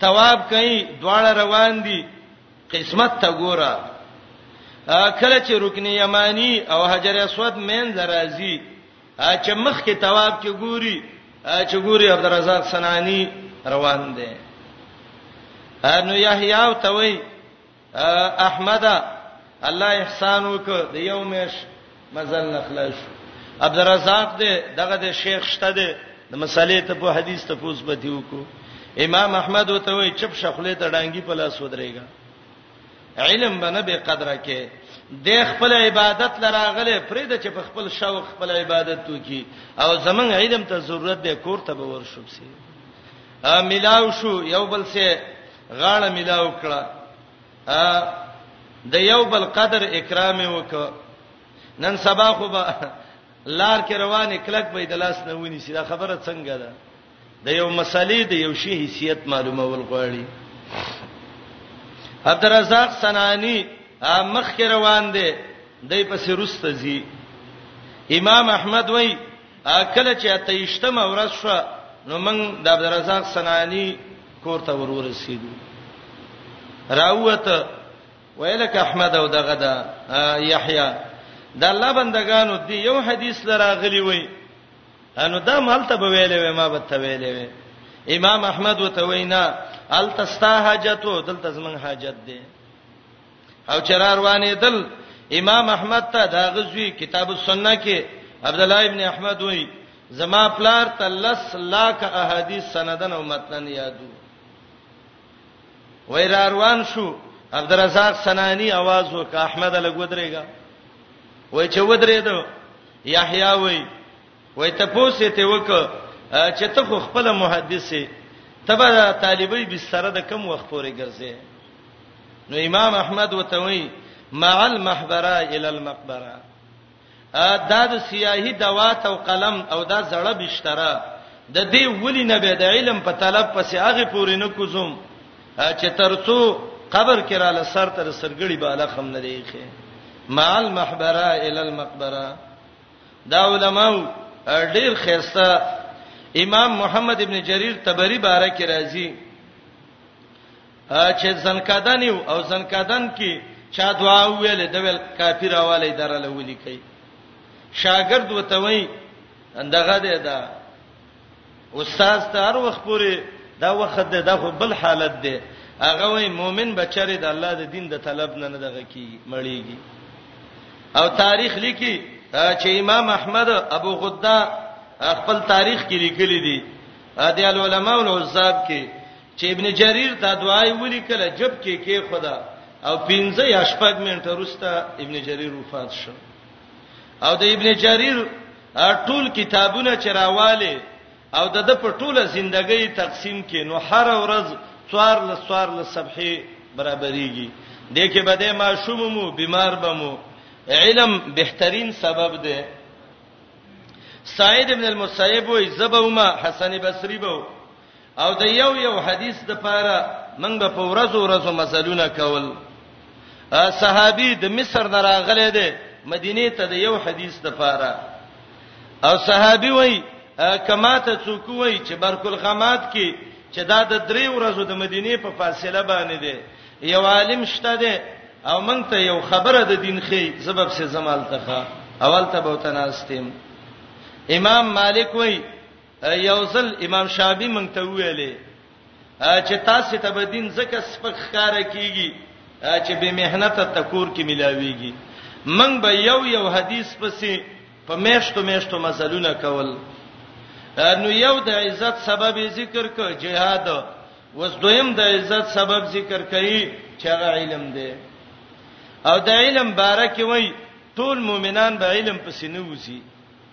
Speaker 1: تواب کوي دواړه روان دي قسمت ته ګوره کله چې رکن یمانی او حجر اسود مین درازي چې مخ کې تواب کې ګوري چې ګوري عبدالرزاق سنانی روان دي انو یحیی او توي احمد الله احسان وک د یو مش مزل نخلاص عبدالرزاق دې دغه د شیخ شته دې د مسالې ته په حدیث ته پوس به دیو کو امام احمد وته وی چپ شخلې ته ډانګي په لاس ودرېګا علم باندې به قدر کې د خپل عبادت لراغله فرید چې په خپل شوق خپل عبادت وکي او زمنګ علم ته ضرورت دی کور ته به ورشوب سي ملاو شو یو بل سه غاړه ملاو کړه ا د یو بل قدر اکرام وک نن سبا خو به لار کې روانې کلک به د لاس نه ونی سي دا خبره څنګه ده د یو مسلې د یو شی حیثیت معلومه ول غواړي عبدالرزاق سنانی مخ کې روان دی دای په سروست زی امام احمد وای کله چې اتهشتمه ورځ شو نو موږ د عبدالرزاق صنعاني کور ته ورورسېدو راوته ویلک احمد او دغه دا یحیی د الله بندگانو دی یو حدیث لراغلی وای انو دا مال ته ویلې وای ما به ته ویلې وای امام احمد وتوینا التستا حاجتو دلته زمون حاجت دی او چرار وانه دل امام احمد ته دا غزوی کتاب السنه کې عبد الله ابن احمد وای زما پلار تلس لاک احادیث سندن او متنن یادو وای را روان شو عبدالرزاق سنانی आवाज وک احمد لګ ودرېګا وای چې ودرېدو یحیی وای وای ته پوسې ته وک چې ته خو خپل محدث یې تبه طالبې بستر د کم وخت پورې ګرځې نو امام احمد وتوي مع المحبره الى المقبره دا د سیاهی دوات او قلم او دا زړه بشتره د دې ولي نه به د علم په طلب پسې هغه پورې نه کوزم چې ترڅو قبر کې را لسر تر سرګړي بالا خم نه دیخه مع المحبره الى المقبره دا علماو ډیر خسته امام محمد ابن جرير تبری باره کې راځي چې زنکدان او زنکدان کې چا دعا ویل د ویل کافر حواله درله ولي کوي شاګرد وته وای اندغه ده دا استاد ته هر وخت پوری دا وخت ده دا خو بل حالت ده هغه وای مؤمن بچره د الله د دین د طلب نه نه دغه کی مړیږي او تاریخ لیکي چې امام احمد ابو غدا خپل تاریخ کې لیکلي دي د علماء العزاب کې چې ابن جرير دا دعای ولیکله جب کې کې خدا او 15 یا 18 منټه وروسته ابن جرير وفات شو او د ابن جرير ټول کتابونه چرواله او د د په ټوله ژوندۍ تقسیم کې نو هر ورځ څوار ل څوار ل صفحه برابرېږي د کې بده ماشوم مو بیمار بمو علم بهترین سبب دی سعید ابن المسیب وی زبوما حسن بصری بو او د یو یو حدیث د پاره موږ به په ورځو ورځو مزلونه کول صحابي د مصر نه راغلی دی مدینه ته د یو حدیث د پاره او صحابي وای کما ته څوک وای چې برکل غمات کې چې دا د درې ورځو د مدینه په فاصله باندې دی یو عالم شته دی او موږ ته یو خبره د دین خې سبب سه زمال تخا اول ته به تناستم امام مالک وای یو ځل امام شابی مونږ ته ویلې چې تاسو ته به دین زکه سپک ښکار کیږي چې به مهنت تکور کې ملاويږي مونږ به یو یو حدیث پسې په میشتو میشتو مسلونه کول نو یو د عزت سبب ذکر ک جهاد وس دویم د عزت سبب ذکر کړي چې هغه علم دی او د علم باره کې وای ټول مؤمنان به علم پسې نه وځي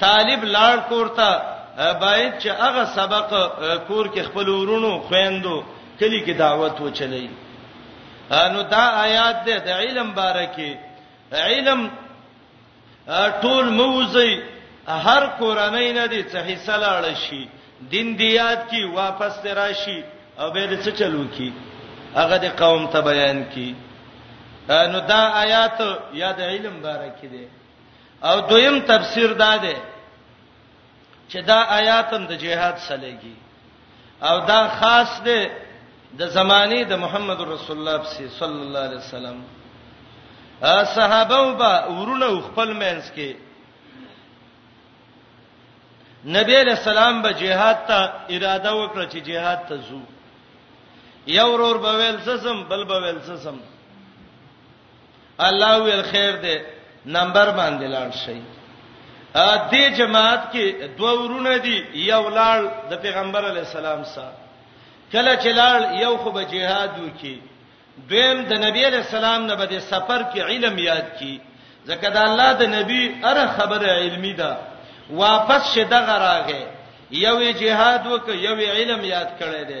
Speaker 1: طالب لاړ کور ته باید چې هغه سبق کور کې خپل ورونو خويندو کلی کې دعوت وچلای نو دا آیات ده د علم بارکه علم ټول موزي هر کورنۍ نه دي چې حصہ لاړ شي دین دی یاد کی واپس تراشي او به دې څه چلو کی هغه د قوم ته بیان کی نو دا آیات یاد علم بارکه ده او دویم تفسیر دا دی چې دا آیات هم د جهاد سلېږي او دا خاص دی د زمانه د محمد رسول الله صلی الله علیه وسلم صحابه او با ورونه خپل مینس کې نبی علیہ السلام به جهاد ته اراده وکړه چې جهاد ته ځو یو ورور به ویل سسم بل به ویل سسم الله ویل خیر دی نمبر باندې لاړ شي ا دې جماعت کې دوه ورونه دي یو لاړ د پیغمبر علی السلام سره کله چې لاړ یو خو به جهاد وکي دویم د نبی علی السلام نه به د سفر کې علم یاد کی ځکه دا الله د نبی اره خبره علمی ده واپس شه دغه راغې یو جهاد وک یو علم یاد کړی دی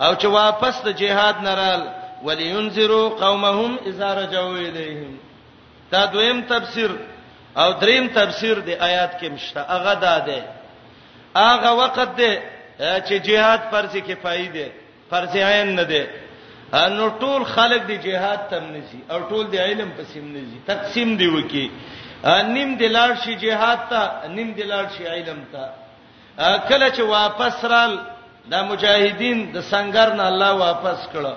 Speaker 1: او چې واپس د جهاد نه رال ولینذرو قومهم اذا رجعوا الیهم دا دویم تفسیر او دریم تفسیر د آیات کې مشته هغه دا ده هغه وخت ده چې jihad فرض کفایي ده فرض عین نه ده نو ټول خلک د jihad تم نشي او ټول د علم په سیم نشي تقسیم دی وکی نیم د لاړ شي jihad ته نیم د لاړ شي علم ته کله چې واپس رال د مجاهدین د سنگر نه الله واپس کړه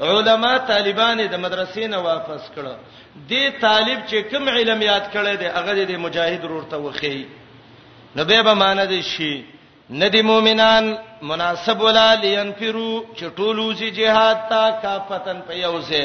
Speaker 1: علما طالبان د مدرسې نه واپس کړه دې طالب چې کوم علم یاد کړي دی هغه د مجاهد ورته وخی نو به به مان دي شي ندی مؤمنان مناسب ولا لینفرو چې ټول وسی جهاد تا کافتن په یوځه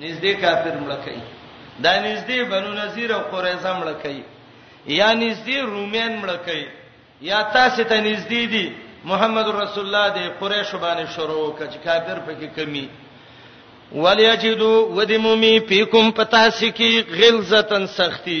Speaker 1: نږدې کافر مړ کړي دا نږدې بنو نذیر او قریظه مړ کړي یا نږدې رومین مړ کړي یا تاسو ته نږدې دي محمد رسول الله دې قریش باندې شروع وکړي چې کافر پکې کمی ولیجدو ودمومی فیکم پتاسکی غلظتن سختی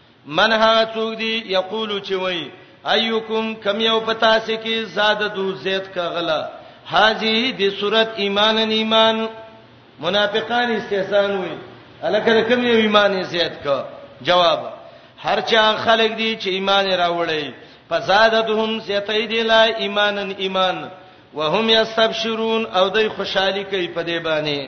Speaker 1: من هغه څوک دی یقول چې وای ايکم کم یو پتا سي کې زاد دو زید کا غلا هذه دې صورت ایمان ایمان منافقان استحسان وي الکه کم یو ایمان زید کا جواب هر چا خلق دي چې ایمان راوړي فزادتهم سیتای دی لا ایمانن ایمان وهم یستبشرون او دوی خوشحالي کوي په دې باندې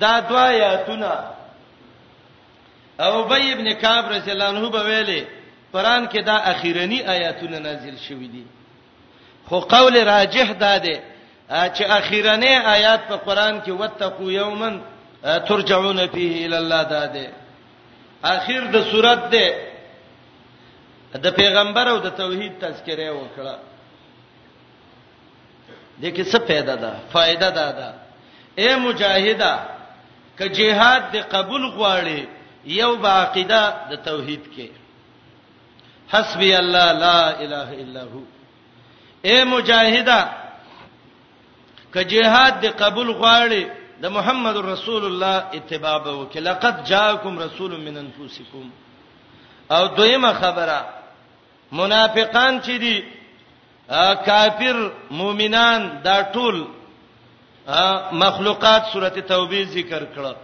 Speaker 1: دا دوا آیاتونه او ابی ابن کعب رضی الله عنه به ویلي قران کې دا اخیرنی آیاتونه نازل شوې دي خو قول راجح دا دی چې اخیرنی آیات په قران کې وتقو یوما ترجعون فيه الى الله دا دی اخیر د صورت دی د پیغمبر او د توحید تذکره وکړه دې کې څه پیدا ده فائدہ ده ده اے مجاهدا ک جهاد دې قبول غواړي یو با عقیده د توحید کې حسبی الله لا اله الا هو اے مجاهدا ک جهاد دې قبول غواړي د محمد رسول الله اتباع وکړه لقد جاءکم رسول من انفسکم او دویمه خبره منافقان چې دي کافر مؤمنان دا ټول مخلوقات سورته توبه ذکر کړه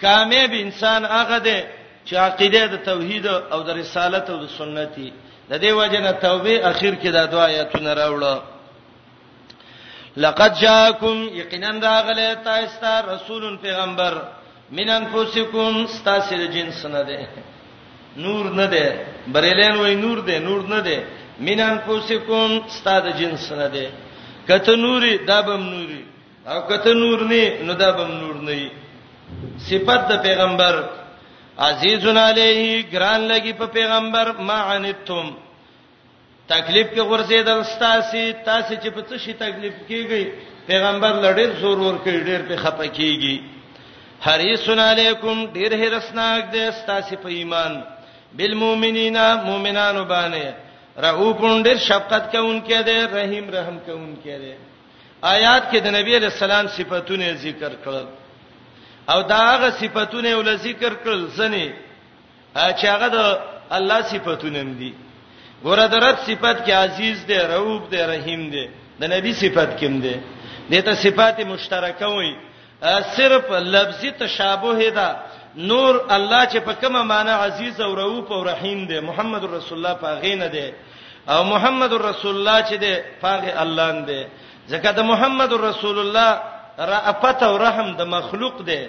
Speaker 1: کامیاب انسان هغه دی چې عقیده د توحید او د رسالت او د سنتي د دې وجنه توبه اخر کې دا دعا آیاتونه راوړل لقد جاءکم یقینا راغله تاسو ته رسول پیغمبر من انفسکم تاسو د جنس نه ده نور نه ده بریلین وای نور ده نور نه ده من انفسکم تاسو د جنس نه ده کته نوري دابم نوري او کته نور نه نو دابم نور نه صفات د پیغمبر عزیزن علیه ګران لګي په پیغمبر ما عنتم تکلیف کې غورځیدل ستاسو تاسو چې په څه شي تکلیف کیږي پیغمبر لړیر زور ور کوي ډیر په خپه کیږي حریصن علیکم ډیر هرسناک دی ستاسو په ایمان بالمؤمنین مؤمنانو باندې رؤوفون ډیر شفقت کوونکی دی رحیم رحم کوونکی دی آیات کې د نبی علیہ السلام صفاتونه ذکر کړل او دا هغه صفاتونه ول ذکر کړل ځنی چې هغه د الله صفاتونه دي ګوره درت صفات کې عزیز دی رؤوف دی رحیم دی د نبی صفات کې دی دته صفات مشترکه وي صرف لفظي تشابه ده نور الله چې په کومه معنی عزیز او رؤوف او رحیم دی محمد رسول الله په غینه دی او محمد رسول الله چې دی پاغه الله دی ځکه د محمد رسول الله رأفت او رحم د مخلوق دی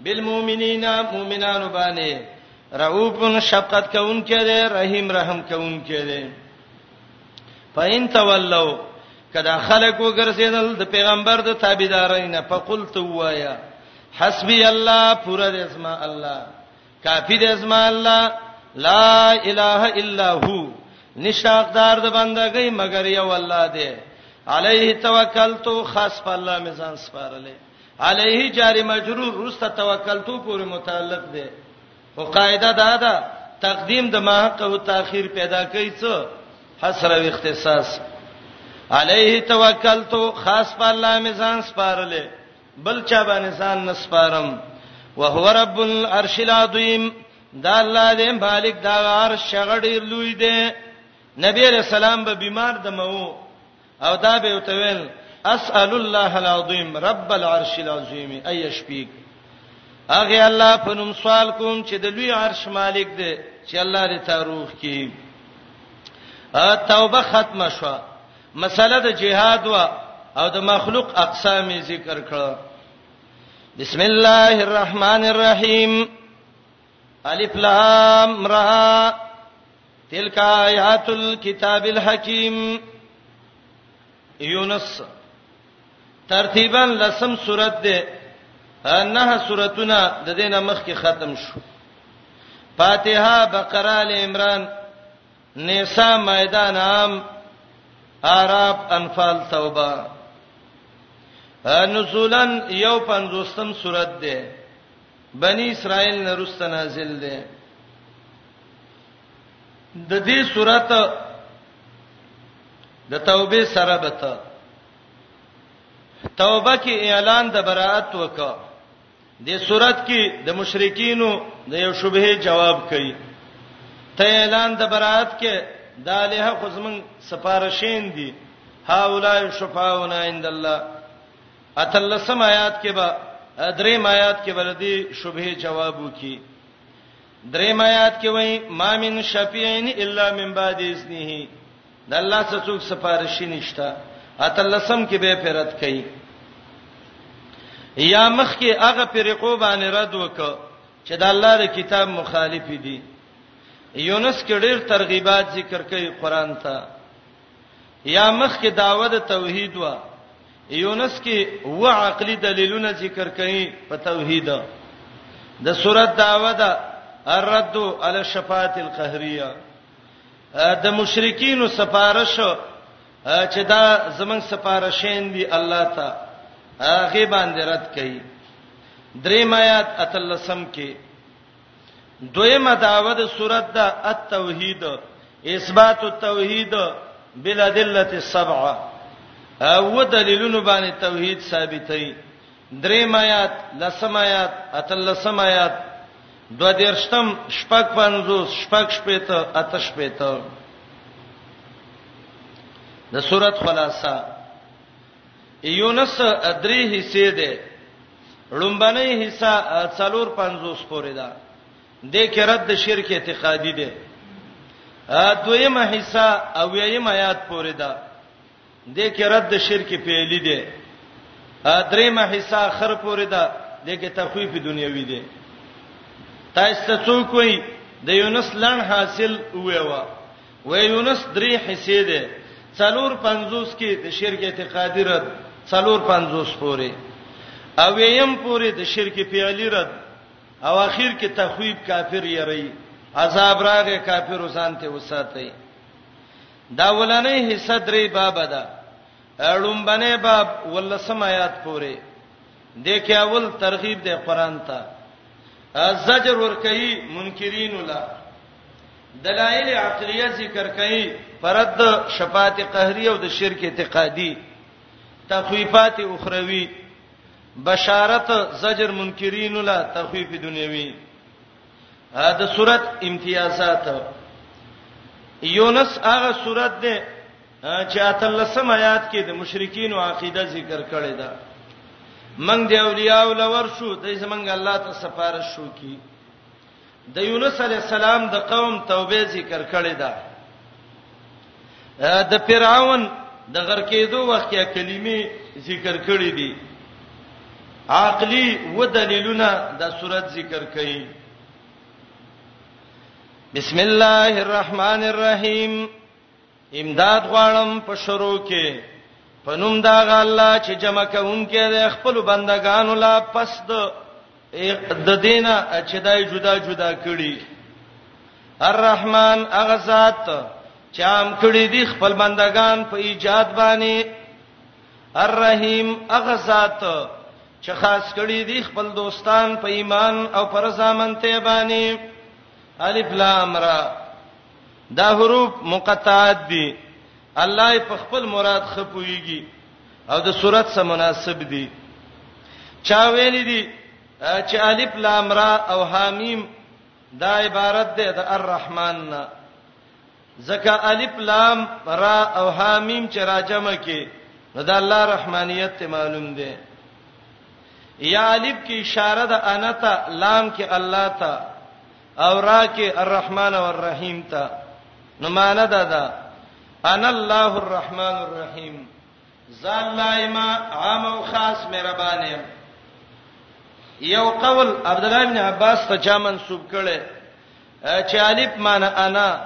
Speaker 1: بالمؤمنین مؤمنانو باندې رؤوف شفقت کوونکې ده رحیم رحم کوونکې ده فین تولوا کدا خلق وګرځیدل د پیغمبر د تابعدارین فقلت وایا حسبی الله پورا د اسما الله کافی د اسما الله لا اله الا هو نشاقدار د بندګۍ مگر یو الله دی علیه توکلت خاص په الله میزان سپارلې علیه جار مجرور رسته توکلتو پورې متعلق دی خو قاعده دا ده تقدیم د ما حق او تاخير پیدا کوي څه حسره او اختصاص علیه توکلتو خاص په الله میزان سپارلې بل چا باندې ځان نسپارم وهو رب العرش العظیم دا الله دې مالک دا عرش غډیر لوی دی نبی رسول الله به بیمار دمو او دا به وتویل اسال الله العظیم رب العرش العظیم ایشفیک اغه الله په نوم سوال کوم چې د لوی عرش مالک دی چې الله دې تاروخ کی ا توبه ختمه شو مسله د جهاد وا او د مخلوق اقسام ذکر کړه بسم الله الرحمن الرحیم الف لام را تلک آیات الكتاب الحکیم یونس ترتیبا لسم سورته ده نه سورتونه د دینه مخ کې ختم شو فاتحه بقره ال عمران نساء مائده نام اعراف انفال توبه نزولن یو پنځوستم سورته ده بنی اسرائیل نه رسته نازل دی د دې صورت د توبې سره بته توبه کې اعلان د برائت وکړه د صورت کې د مشرکینو د یو شبهه جواب کړي ته اعلان د برائت کې د الہ خزمن سفارشین دي هاولای شفاعون عند الله اتلسم آیات کې به دریم آیات کې بل دي شبهه جواب وکي دریم آیات کې وایي ما من شفیعین الا من بعد اذنه د الله څخه څوک سفارشی نشتا اتلسم کې به پرد کوي یا مخ کې هغه فرقو باندې رد وک چې د الله د کتاب مخالف دي یونس کې ډېر ترغیبات ذکر کوي قران ته یا مخ کې داوه د توحید وا یونس کې و عقلی دلیلونه ذکر کړي په توحید د سورۃ داوه دا الرد علی الشفاعت القهریه د مشرکین سفارش چې دا زمنګ سفارشین دی الله ته هغه باندې رد کړي درې مایات اتلسم کې دویمه دعوه د سورۃ د التوحید اثبات التوحید بالادله السبعه او دلیلونو باندې توحید ثابتې دریم آیات لسم آیات اتلسم آیات دو دیرشتم شپږ پنځوس شپږ شپېته اتش شپېته د سورۃ خلاصہ یونس درې حصے ده لومبنۍ حصہ 450 پورې ده د کې رد شرک اعتقادي ده دویمه حصہ او ییم آیات پورې ده د کې رد شرک پیلي ده دریمه حصہ خر پورې ده د کې تخویف دنیوي ده تاسو ته څوک وي د یونس لړ حاصل وېوا وې یونس درې حصے ده څلور پنځوس کې د شرک اعتقادي رد څلور پنځوس پورې او ویم پورې د شرک فعلی رد او اخر کې تخویب کافر یری عذاب راغې کافر وسان ته وساتای دا ولنې حصہ درې باب ده اړم باندې باب ولسم آیات پورې دغه اول ترغیب دی قران ته زجر ور کوي منکرین ولا دلایل عقلیه ذکر کړي پرد شفاعت قهری او د شرک اعتقادي تخویفات اخروی بشارت زجر منکرین لا تخویف دنیوی دا صورت امتیازات یونس هغه صورت ده چې اتلسم آیات کې د مشرکین او عقیده ذکر کړي ده منګ دی اولیاء ولور شو د زمنګ الله ته سفارش شو کی د یونس علی السلام د قوم توبه ذکر کړی دا د فرعون د غرقېدو وخت کې کلمې ذکر کړې دي عقلی و دلیلونه د صورت ذکر کړي بسم الله الرحمن الرحیم امداد غواړم په شروع کې په نوم دا غ الله چې جمع کوونکې د خپل بندگانو لا پس د د دینه چې دای جدا جدا کړي الرحمن هغه ذات چې عام کړي دي خپل بندگان په ایجاد باندې الرحیم هغه ذات چې خاص کړي دي خپل دوستان په ایمان او پر ځامنته باندې الف لام را دا حروف مقطعات دي الله په خپل مراد خپويږي او د صورت سره مناسب دي چا ویل دي چې الف لام را او حامیم دا عبارت ده د الرحمن نه زکه الف لام را او حامیم چې راجمه کې نو د الله رحمانیت ته معلوم ده یا الف کې اشاره ده انا ته لام کې الله ته او راکه الرحمن والرحیم ته نو معنا دا ده انا الله الرحمن الرحیم ذال لایما عام او خاص مهربان یم یو قول عبد الله بن عباس ته چا منسوب کړي چې الف معنا انا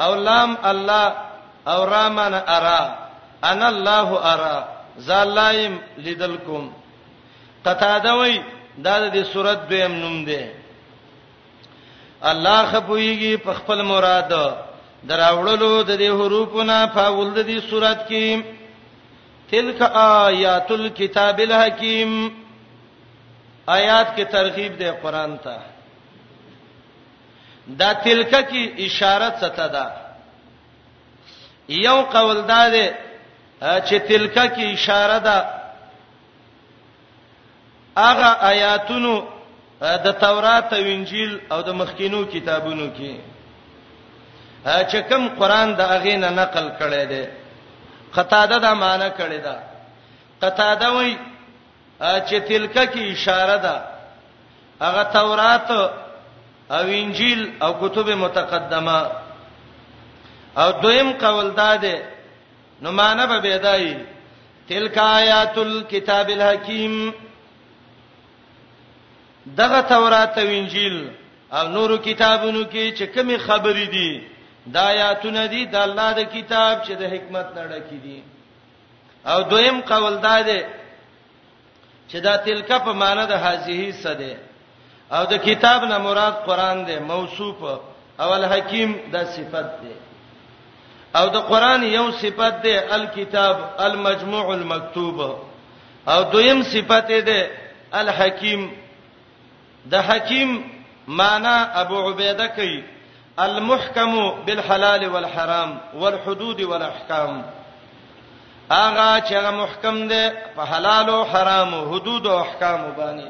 Speaker 1: او لام الله او را معنا ارا انا الله ارا ذال لایم لیدلکم قطاده وای دا د سورۃ دویم نوم دی الله خپويږي په خپل مراد دراوړلو د دې حروفونه په ولد دي صورت کې تلک آیات الكتاب الحکیم آیات کې ترغیب دی قران ته دا تلک کې اشاره څه ته ده یو قول دا دی چې تلک کې اشاره ده هغه آیاتونو د تورات او انجیل او د مخکینو کتابونو کې چې کوم قران د اغه نه نقل کړي دي قطاده دا معنی کړي دا قطاده وای چې تلکه کې اشاره ده هغه تورات او انجیل او کتب متقدمه او دویم قول دا ده نو معنی به بدای تلک آیات الكتاب الحکیم دغه تورات او انجیل او نورو کتابونو کې چې کومې خبرې دي دا آیاتونه دي د الله د کتاب چې د حکمت نړه کې دي او دویم قول دا دی چې دا تلک په معنی د هذه څه ده او د کتاب نه مراد قران ده موصوف او الحکیم دا صفت ده او د قران یو صفت ده الکتاب المجموع المکتوب او دویم صفت ده الحکیم د حکیم معنا ابو عبیده کوي المحکم بالحلال والحرام والحدود والاحکام اغه چې هغه محکم دی په حلال او حرام او حدود او احکام باندې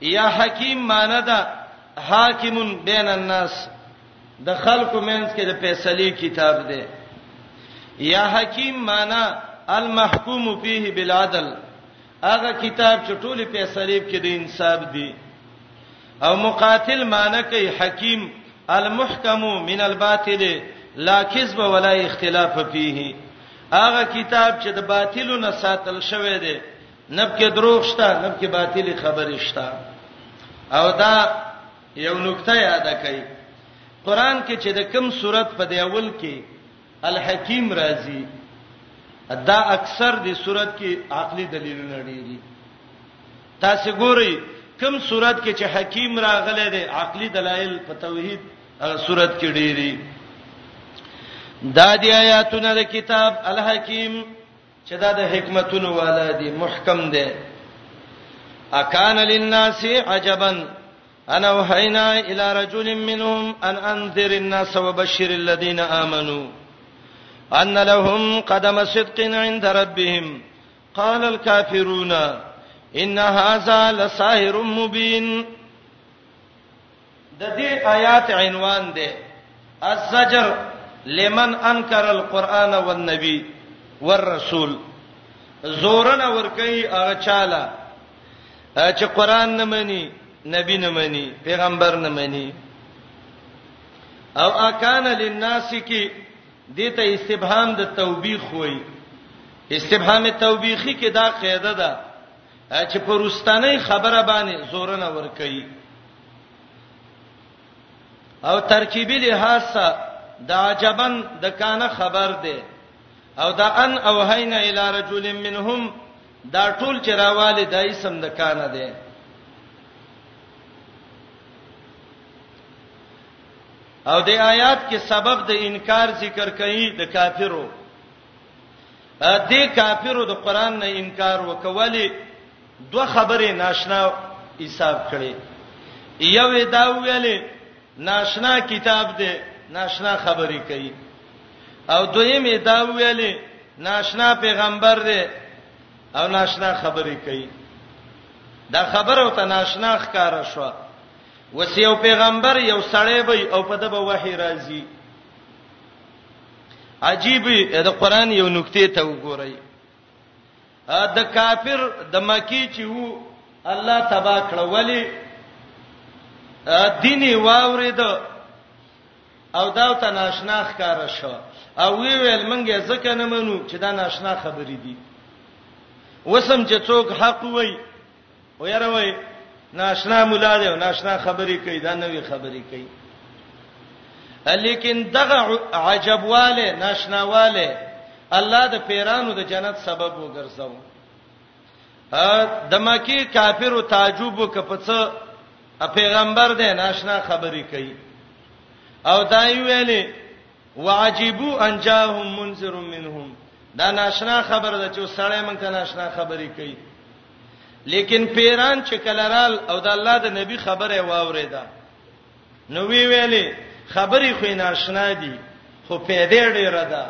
Speaker 1: یا حکیم معنی دا حاکم بین الناس د خلکو منځ کې د فیصله کتاب دی یا حکیم معنی المحکوم فيه بالعدل هغه کتاب چې ټولې فیصلې کې د انصاف دي او مقاتل معنی کوي حکیم المحکم من الباطل لا کذب ولا اختلاف فيه هغه کتاب چې د باطلو نه ساتل شوی دی نب کې دروغ شته نب کې باطلی خبرې شته او دا یو نقطه یاد کړئ قران کې چې د کم صورت په دی اول کې الحکیم راځي دا اکثر د صورت کې عقلي دلیلونه ډیری تاسو ګورئ کوم صورت کې چې حکیم راغله د عقلي دلایل په توحید صورت کې ډیری دا دی آیاتونه د کتاب الحکیم چې دا د حکمتونو والا دی محکم دی اکان للناس عجبا انا وحینا الى رجل منهم ان انذر الناس وبشر الذين امنوا ان لهم قدم صدق عند ربهم قال الكافرون ان هذا لساحر مبين د دې آیات عنوان دی الزجر لمن انکر القرآن والنبي والرسول زورن ور کوي هغه چاله چې قران نه مني نبی نه مني پیغمبر نه مني او اکان للناس کی دته استفهام د توبیخ وای استفهام توبیخی کې دا قاعده ده چې پرستانه خبره باندې زور نه ور کوي او ترکیبی لحاظ سره د عجبن د کانه خبر ده او دا ان او هینا الی رجل منهم دا ټول چې راواله دای سم د کانه ده او د آیات کې سبب د انکار ذکر کړي د کافرو ا دې کافرو د قران نه انکار وکولي دوه خبرې ناشنا حساب کړي یو دا ویلې ناشنا کتاب دې ناشنا خبرې کوي او دویمه دا ویلې ناشنا پیغمبر دی او ناشنا خبرې کوي دا خبر او ته ناشنا ښکارا شو وس یو پیغمبر یو سړی به او په دبه وحی راځي عجیب د قران یو نکته ته وګورئ د کافر د مکی چې وو الله تبا کړه ولی دیني واورید او دا ته ناشنا ښکار شو او وی ویل منګه ځکه نه منو چې دا ناشنا خبرې دي وسم چې څوک حق وای او یاره وای ناشنا مولا دی او ناشنا خبرې کوي دا نوې خبرې کوي لیکن دغه عجبواله ناشناواله الله د پیرانو د جنت سبب وګرځاو د مکی کافرو تعجب وکپڅ پیغمبر دې ناشنا خبرې کوي او دا ویلې وعجبو ان جاءهم منذر منهم دا ناشنا خبر ده چې سړی مونږ ته ناشنا خبرې کوي لیکن پیران چې کلرال او د الله د نبی خبره واوریدا نو وی ویلې خبرې خو ناشنا دي خو پیدا ډیره ده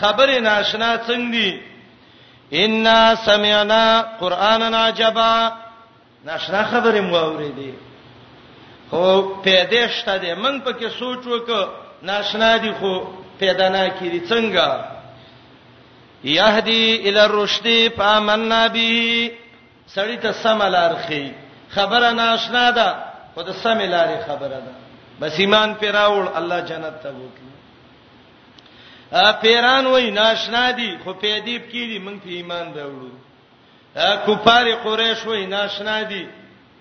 Speaker 1: خبرې ناشنا څنګه دي ان سمعنا قرانا عجبا ناشنا خبرې مو اورېدې خو پیدا شته دې من پکې سوچ وک ناشنا دي خو پیدا نه کیږي څنګه یهدی الی الرشد فامننا به سړی ته سم لار خي خبره ناشنا ده خو د سم لارې خبره ده بس ایمان پیراول الله جنت ته وکړي ا پیران وای ناشنا دي خو پیدیب کیږي مونږ په ایمان راوړو کفار قریش وای ناشنا دي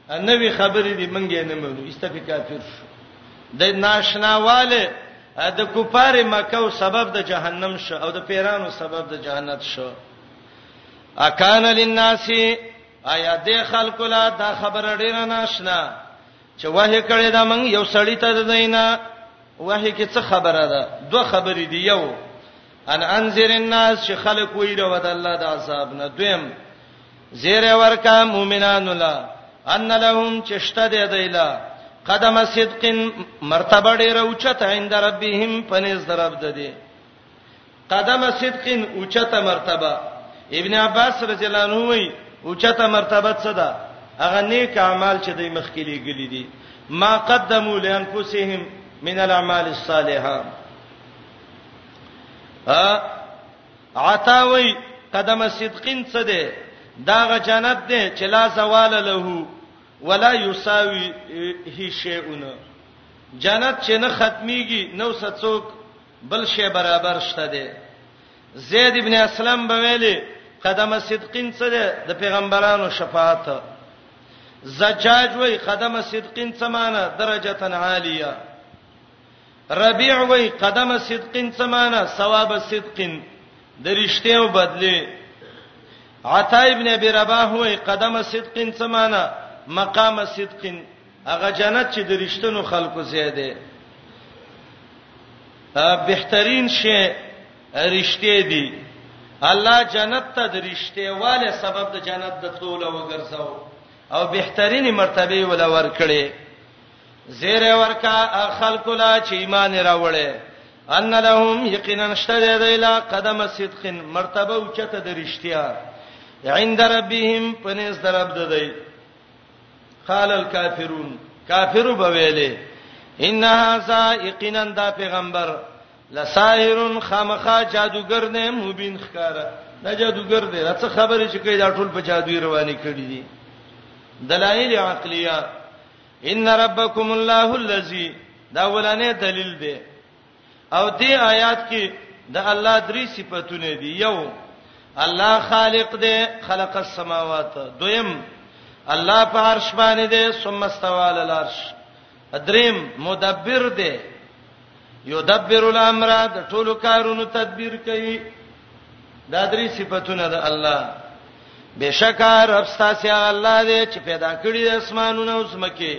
Speaker 1: نوې خبرې دي مونږ یې نه منو استفی کافر شو د ناشناواله د کفار مکه او سبب د جهنم شو او د پیرانو سبب د جهنت شو اکان للناس آیا د خلکو لا دا خبره ډیره ناشنا چې وه کړي دا مونږ یو سړی ته دینا وه کې څه خبره ده دوه خبرې دی یو ان انذر الناس چې خلک وې رو د الله د عذاب نه دویم زیر ورکا مومنان الله ان لهم چشته دی دیلا قدم صدق مرتبه ډیره اوچته عند ربهم پنځ درب ده دي قدم صدق اوچته مرتبه ابن عباس رضی الله عنه وی اوچته مرتبه څه ده هغه نیک اعمال چې د مخکلي ګلې دي ما قدمو لانفسهم من الاعمال الصالحه ا عطاوی قدم صدقین څه ده داغه جنت ده چې لا زوال له ولا یساوی هی شیئون جنت چې نه ختميږي نو څوک بل شی برابر شته دی زید ابن اسلم به ویلي قدم صدقین څه دی د پیغمبرانو شفاعت زجاج وای قدم صدقین څه معنی درجه عالیه ربيع وای قدم صدقین څه معنی ثواب صدقین د رښتې او بدلی عطا ابن ابي رباح وای قدم صدقین څه معنی مقام صدقین هغه جنت چې د رښتینو خلکو زیاده بهترین شی رښتې دي الله جنت ته د رښتې والے سبب د جنت د تلو وګرځاو او بهترینی مرتبه ول ورکړي زیر ورکا خلق لا چې ایمان راوړې ان لهم یقینا شته دی لا قدم صدق مرتبه او چته د رښتیا عند ربهم پنيز درب ددی قال الكافرون کافر بویلې ان هاذا یقینا دا پیغمبر لساحر خامخا جادوګر نه مبین ښکارا دا جادوګر دی دا څه خبره چې کوي دا ټول په جادوی رواني کړی دي دلایل عقلیه ان ربکم الله الذی دا ولانه دلیل دی او دې آیات کې د الله درې صفاتونه دي یو الله خالق دی خلق السماوات دویم الله په عرش باندې دی ثم استوى على العرش دریم مدبر دی یدبر الامر د ټولو کارونو تدبیر کوي دا درې صفاتونه د الله بشکا رب ستاسو الله دې چې پیدا کړی د اسمانونو او زمکه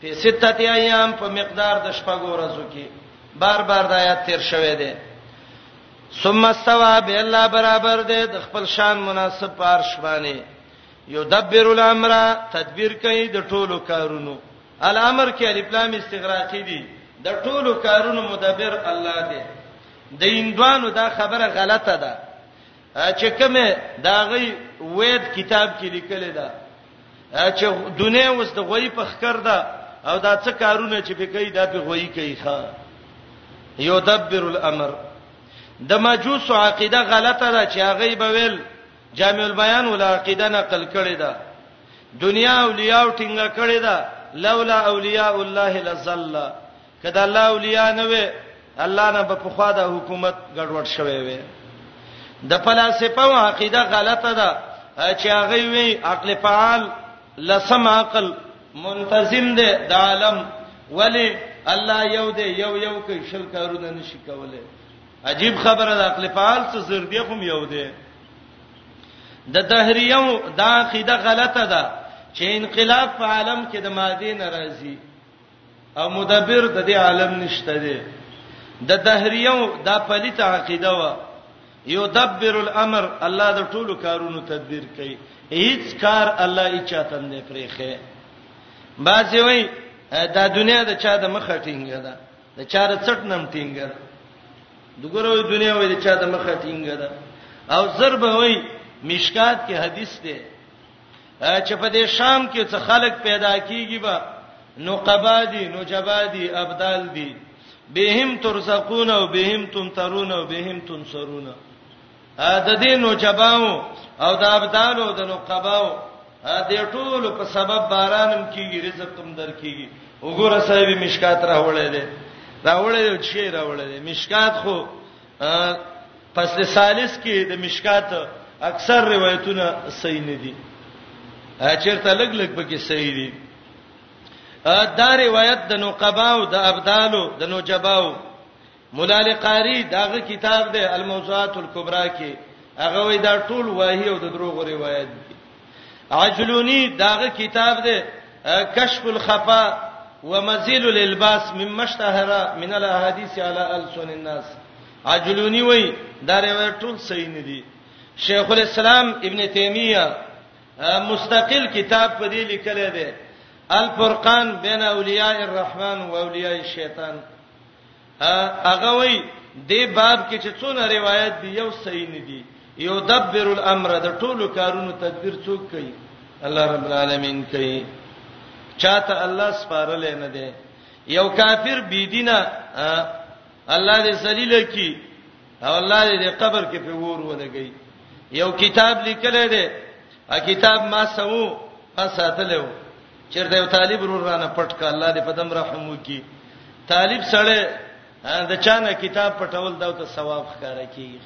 Speaker 1: په سته ایام په مقدار د شپږو ورځو کې بار بار د آیات تیر شوه دی ثم استوى بالله برابر دې د خپل شان مناسب پارش باندې یدبر الامر تدبیر کوي د ټولو کارونو الامر کې الف لام استغراقی دي د ټولو کارونو مدبر الله دی د هندوانو دا خبره غلطه ده چې کومه دا غي وید کتاب کې لیکل ده چې دنیا اوس د غوي په خکر ده او دا څه کارونه چې په کوي دا په غوي کوي ښا یدبر الامر د مجوس عقیده غلطه ده چې هغه به ویل جامع البیان ول عقیده نقل کړي ده دنیا اولیاء ټینګه کړي ده لولا اولیاء الله لزل که د الله اولیاء نه وي الله نه په خوا د حکومت ګډوډ شوی وي د فلسفه او عقیده غلطه ده چې هغه وی عقل فعال لسم عقل منتظم دی د عالم ولی الله یو دی یو یو کې شل کارونه نشي کولای عجیب خبره ده عقل فعال څه زر دی خو یو دی د دهریو دا عقیده غلطه ده چې انقلاب په عالم کې د ماده ناراضي او مدبر د دې عالم نشته دی د دهریو د پلیت عقیده و یدبر الامر الله د ټولو کارونو تدبیر کوي هیڅ کار الله یې چاته نه پرېخه باسي وای دا دنیا د چا د مخه ټینګه ده د چا د څټ نم ټینګه ده دګوروي دنیا وای د چا د مخه ټینګه ده او ضرب وای مشکات کې حدیث ده چې په دې شام کې څه خلک پیدا کیږي به نو قبادي نو جبادي ابدال دي بهم ترزقون او بهم تمترون او بهم تنصرون ا د دې نو جباو او د ابدال او د نو قباو ا دې ټول په سبب بارانم کیږي رزق تم در کیږي وګوره صاحب مشکات راولې ده راولې شی راولې مشکات خو فصل ثالث کې د مشکات اکثر روایتونه صحیح نه دي چیرته لګ لګ پکې صحیح دي دا روایت د نقباو د ابدالو د نوجباو مولا لقاری داغه کتاب دی الموضوعات الکبرى کې هغه وای دا ټول واهی او د دروغ روایت دی عجلونی داغه کتاب دی کشف الخفا ومزيل الالباس مما اشتهر من الاحاديث على السن الناس عجلونی وای دا روایت ټول صحیح نه دي شیخ الاسلام ابن تیمیه مستقل کتاب په دې لیکل دی الفرقان بین اولیاء الرحمن و اولیاء الشیطان هغه وای دې باب کې چې څونه روایت دی یو صحیح نه دی یو دبر الامر د ټولو کارونو تدبیر څوک کوي الله رب العالمین کوي چاته الله سپارل نه دی یو کافر بی دینه الله دې ذلیل کی او الله دې قبر کې په ور ولګي یو کتاب لیکل دی ا کتاب ما سمو اساتلو چیرته یو طالب رور رانه پټ کا الله دې په دم رحم وکي طالب سره د چانه کتاب پټول دا ته ثواب ښکارا کیږي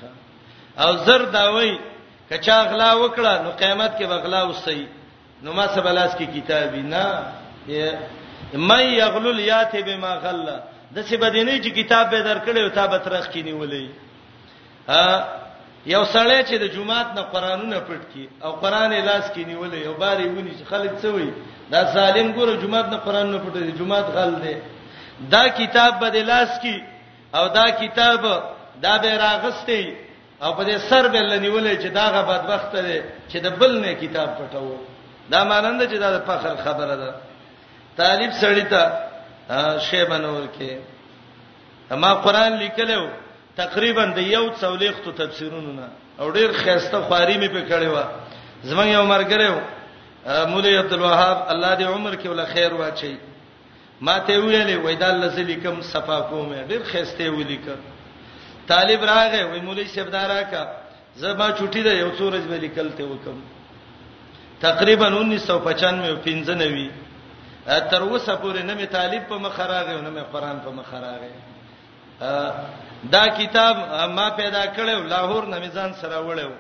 Speaker 1: او زر دا وای کچا غلا وکړه نو قیامت کې بغلا وسی نو ما سبلاس کې کتابی نه مې یغلل یاته بما غلا د څه بدینې چې کتاب به درکړې او تا به ترخ کې نیولې یو سړی چې د جمعات نه قرانونه پټ کی او قران لاس کې نیولې یو باري ونی چې خلک څه وي دا ظالم ګوره جمعات نه قرانونه پټ دی جمعات غل دی دا کتاب به د لاس کې او دا کتاب دا به راغستې او په دې سر به لنیولې چې داغه بدبخت دی چې د بل نه کتاب پټاو دا مانند چې دا د فخر خبره ده طالب سړی ته شی بنور کې ما قران لیکلو تقریبا د یو څولېختو تفسیرونو نه او ډیر خسته خواري مې په کړې و زمنګ یو مرګره و مولوی عبد الوهاب الله دې عمر کې ول خیر واچي ما ته ویلې وای دا لزه لیکم صفا کوم ډیر خسته ولیک طالب راغې وای مولوی صاحب دارا کا زما چټي ده یو څو ورځې به لیکل ته وکم تقریبا 1995 95 تر اوسه پورې نه می طالب په مخ راغې نه می قران په مخ راغې دا کتاب ما پیدا کړو لاهور نه میزان سره وړو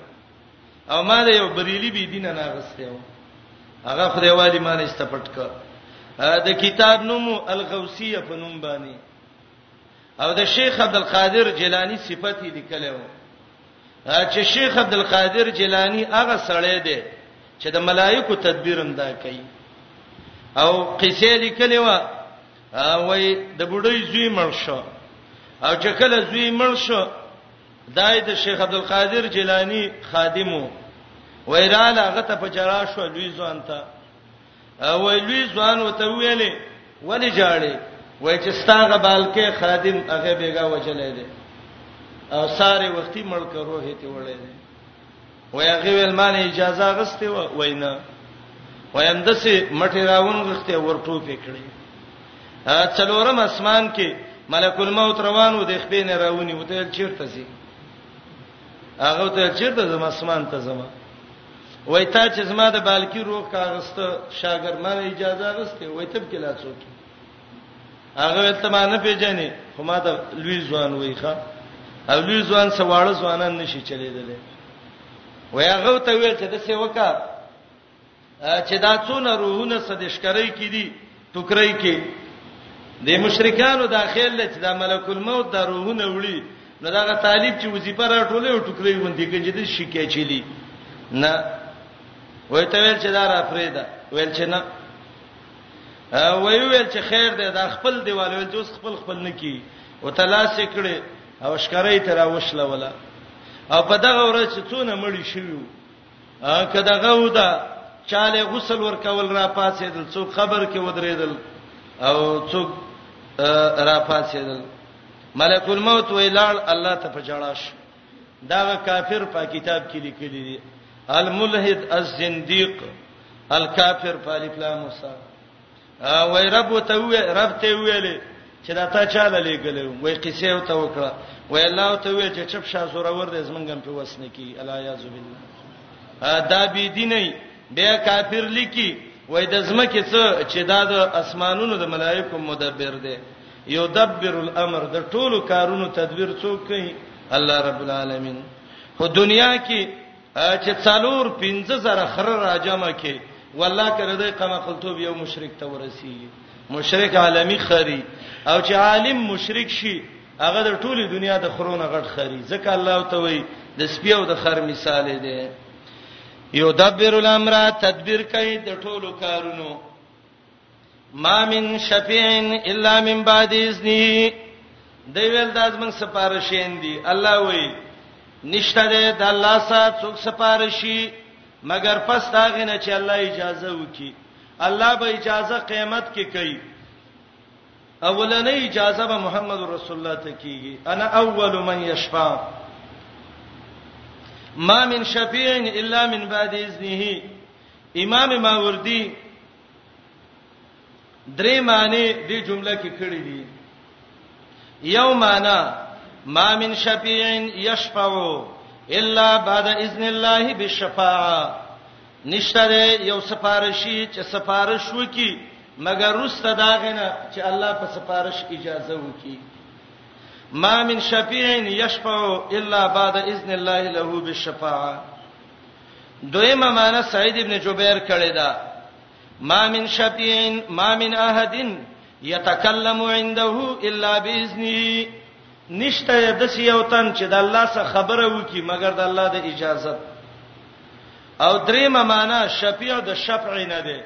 Speaker 1: او ما د یو بریلی بی دینه نه غستیو هغه خدای والی ما نه استپټ ک د کتاب نوم الغوسیه په نوم باندې او د شیخ عبد القادر جیلانی صفت یې لیکلو چې شیخ عبد القادر جیلانی هغه سړی دی چې د ملائکو تدبیرم دا کوي او قصې لیکلې و وای د بډای زوی مړ شو او چې کله زوی مړ شو دای د شیخ عبد القادر جیلانی خادمو ویراله هغه ته په جړا شو لوی ځوان ته وای لوی ځوان وته ویلې ولی جاړي وای چې ستاغه بالکه خادم هغه بیګا وجلې دي او ساره وختي مړ کرو هته وړې دي وای هغه ویل معنی اجازه غسته و وینا وایم دسه مټی راون غخته ورټو پکړي څلورم اسمان کې ملک الموت روانو د خپې نه راونی وته چیرته سي هغه ته چیرته زم اسمان ته زم وای تا چې زما د بالکی روح کاغسته شاګر ما اجازه غسته وای تب کې لا څوک هغه ته ما نه پیژنې خو ما ته لوی ځوان وای ښا او لوی ځوان سواړه ځوانان نشي چلیدل وای هغه ته ویل چې د څه وکا چې دا څونه روحونه صدشکرای کې دي ټوکرای کې د مشرکانو داخل چې دا ملک الموت دا روحونه وړي نو دا طالب چې وظیفه راټولې او ټوکرای وندي کې جدي شکایت چلی نه وای ته ویل چې دا را فریدا ویل چې نه وی ویل چې خیر دی دا خپل دیوال ویل چې اوس خپل خپل نه کی او تلاش کړي او شکرې تر اوښله ولا او په دغه ورځ چې څونه مړی شویو کدا غودا چاله غسل ورکول را پاسېدل څو خبر کې ودرېدل او څو را پاسېدل ملک الموت ویلال الله ته په جړاش داغه کافر په کتاب کې لیکلي دي الملحد الزنديق الکافر په الف لام وسا وای رب ته وی رب ته ویلې چې دا تا چاله لګلې وای قصې او ته وکړه وای الله ته وی چې چپ شاه زوره ور دې زمنګم په وسنه کې الا یاذ بالله دا بی دیني بیا کافر لیکي وای د زمکه څه چې دا د اسمانونو د ملائکو مدبر دی یدبر الامر د ټولو کارونو تدبیر څوک کوي الله رب العالمین په دنیا کې چې څلور پنځه زره خره راجمه کې والله کړه دې قما قلتوب یو مشرک ته ورسی مشرک عالمی خري او چې عالم مشرک شي هغه د ټوله دنیا د خرونه غټ خري ځکه الله ته وایي د سپي او د خر مثال دی یو دبر الامر تدبیر کوي د ټولو کارونو ما من شفیع الا من بعد اذنه دی ویل د ازمن سپارښین دی الله وی نشته ده د الله سره څوک سپارشي مګر پس دا غنه چې الله اجازه وکي الله به اجازه قیامت کې کوي اولنې اجازه به محمد رسول الله ته کیږي انا اول من یشفع ما من شفیع الا من بعد اذنه امام ماوردی درې معنی دې جمله کې کړې دي یو معنی ما من شفیع یشفع الا بعد اذن الله بالشفاعه نشته یو سفارشی چې سفارش وکي مګر رسته داغنه چې الله په سفارش اجازه وکي ما من شفیع یشفع الا بعد اذن الله له بالشفاعه دویمه معنی سعید ابن جبیر کړی دا ما من شفیعین ما من احدین یتکلم عنده الا باذنه نشته د سیو تن چې د الله سره خبره وکي مګر د الله د اجازه او دریمه معنی شفیع د شفع نه دی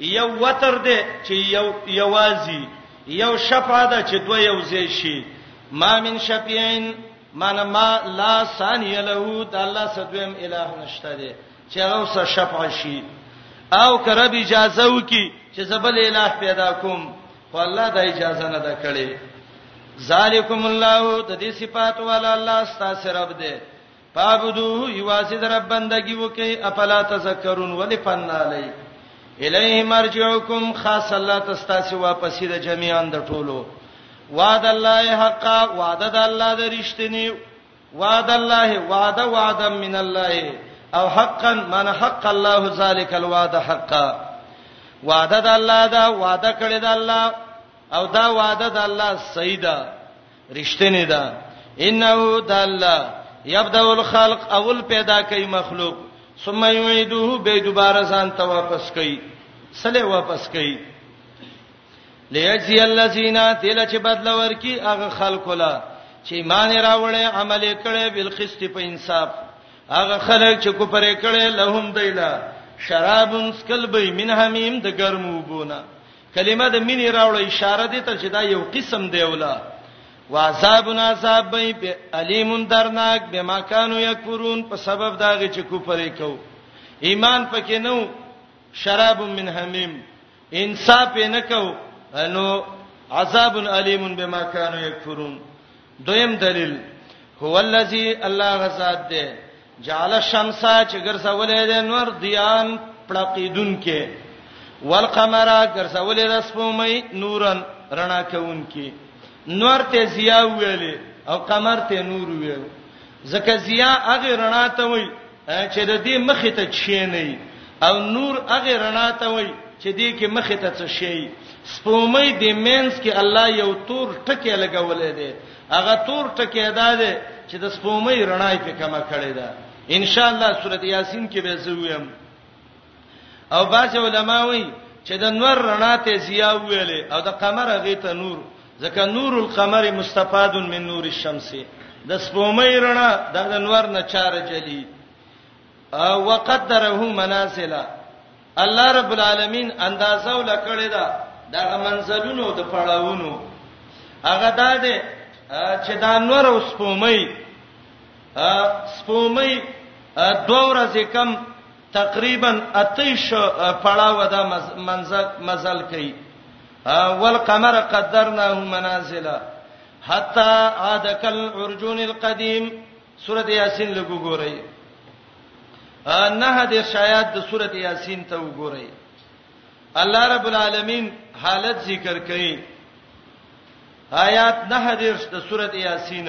Speaker 1: یو وتر دی چې یو یوازي یو شفع ده چې دوه یو ځای شي ما من شفیعین معنی ما لا ثانی له د الله سدویم الہ نشته دی چې هغه سره شفاعت شي او کرب اجازه وکي چې زبل الہ پیدا کوم خو الله دا اجازه نه ده کړې ذالکم الله د دې صفات والا الله ستاسو رب دی فعبدوه یواسد رب بندگی وکي افلا تذکرون ولی فنا علی الیه مرجعکم خاص الله تستاسو واپسې د جميعان د ټولو وعد الله حقا وعده د الله د رښتینی وعد الله وعده وعده من الله او حقا من حق الله ذلك الوعد حقا وعده د الله دا وعده کړی د الله او دا وعده د الله صحیح ده رښتینی ده انه د الله یبدا الخلق اول پیدا کوي مخلوق ثم یعيده به دوباره ځان ته واپس کوي سله واپس کوي لیجزی الذین دل چې بدل ورکی هغه خلق لا چې ایمان راوړې عمل کړي بالقسط په انصاف هغه خلک چې کو پرې کړي لهم دیلا شراب سکل به من حمیم د ګرمو بونه کلمه د مینې راوړې اشاره دي ته چې دا یو قسم دی ولا وعذاب عذاب به الیم درناک به ما کانوا یکفرون په سبب داږي چې کو پرې کو ایمان پکې نو شراب من حمیم انصاف نه کو نو عذاب الیم بما كانوا یکفرون دویم دلیل هو الذی الله غزاد ده جعل الشمس چې ګرځولې ده نور دیان پړقیدون کې والقمر ګرځولې ده سپومې نورن رڼا کوون کې نور ته ضیا ویلې او قمر ته نور ویلې ځکه ضیا هغه رڼا ته وایي چې د دې مخې ته شي نه او نور هغه رڼا ته وای چې دې کې مخې ته څه شي سپومې د مینس کې الله یو تور ټکی لګولې دی هغه تور ټکی ادا دی چې د سپومې رڼا یې په کمه کړې ده ان شاء الله سورته یاسین کې به زویم او بعض علما وایي چې د نور رڼا ته ضیا ویلې او د قمر هغه ته نور ځکه نور القمر مستفاد من نور الشمس د سپومې رڼا د انور نه چار جلی او وقدره منازلا الله رب العالمین اندازو لکړه دا دغه منزلونو د پړاوونو هغه دا ده چې د انور او سپومې سپومې دوه ورځې کم تقریبا اتیش پړاو دا منزل مزل کوي والقمر قدرناه منازل حتا عاد کل عرجون القدیم سوره یاسین لګو ګورئ نه د شایات د سوره یاسین ته وګورئ الله رب العالمین حالت ذکر کړي آیات نه د سوره یاسین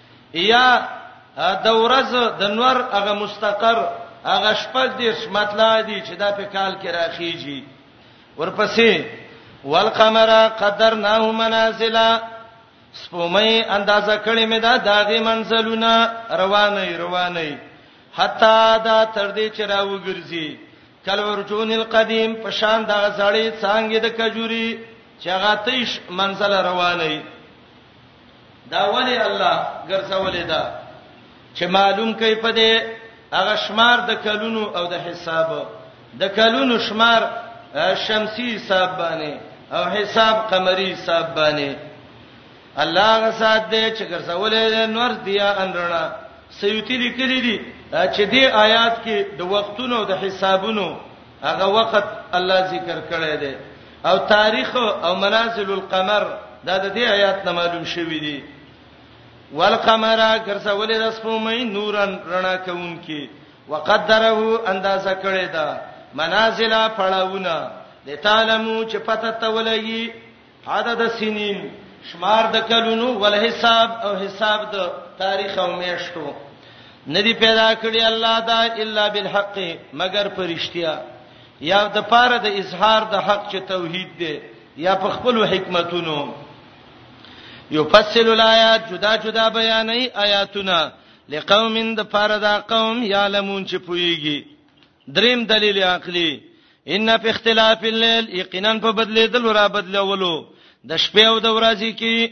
Speaker 1: یا د ورځ د نور هغه مستقر هغه شپږ دیر مطلع دي چې دا په کال کې راخیږي ورپسې والقمر قدرناه منازلا سپومې اندازه کړې مې دا داغه منزلونه روانه روانه حتا دا تر دې چې راوګرځي کله ورجون القدیم په شان دا زړې څنګه د کجوري چې هغه تیش منزل روانه دا ولی الله ګرځولې ده چې معلوم کوي په دې هغه شمار د کلونو او د حساب د کلونو شمار شمسی حساب باندې او حساب قمری حساب باندې الله غسات دې چې ګرځولې ده نور دیا انرنا سیوتی لیکلې دي چې دې آیات کې د وختونو او د حسابونو هغه وخت الله ذکر کړی دی او تاریخ او منازل القمر دا د دې آیات نه معلوم شوی دی والقمر ګرځول د سپومې نورن رڼا کوونکی وقدره اندازه کړی دا منازل پړاوونه لتعلمو چې پته تولګي عدد سنین شمار د کلونو ول حساب او حساب د تاریخ او میشتو ندی پیدا کړی الله دا الا بالحق مگر پرشتیا یا د پاره د اظهار د حق چې توحید دی یا په خپل حکمتونو یفصل الایات جدا جدا بیانې آیاتونه لقوم د پاره دا قوم یعلمون چې پویږي دریم دلیل عقلی ان فی اختلاف الليل یقینا په بدلیدل را بدلولو د شپې او د ورځې کې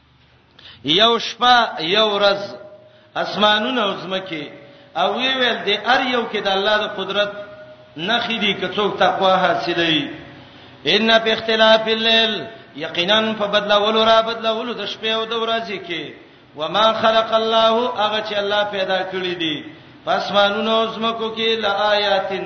Speaker 1: یو شپه یو ورځ اسمانونه او زمکه او وی ویل دی ار یو کې د الله د قدرت نخې دي که څوک تقوا حاصلوي ان په اختلاف الليل یقینا په بدلولو را بدلولو د شپې او د ورځې کې وما خلق الله هغه چې الله پیدا کړی دي پسمانونو زمکو کې لآیاتن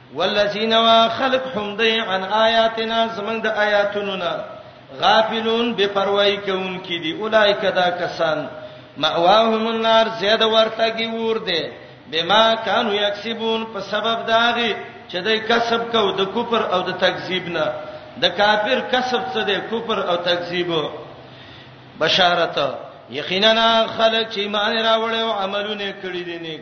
Speaker 1: والذین وخلق هم دی عن آیاتنا زمنګ د آیاتونو نه غافلون بے پروايي کوونکې دي اولایک دا کسان مأواهم النار زیاده ورتګي ور دي بما كانوا يكسبون په سبب داغي چې دوی کسب کو د کفر او د تکذیب نه د کافر کسب څه دی کفر او تکذیب بشارت یقینا خلک چې ایمان راوړل او عملونه کړی دي نیک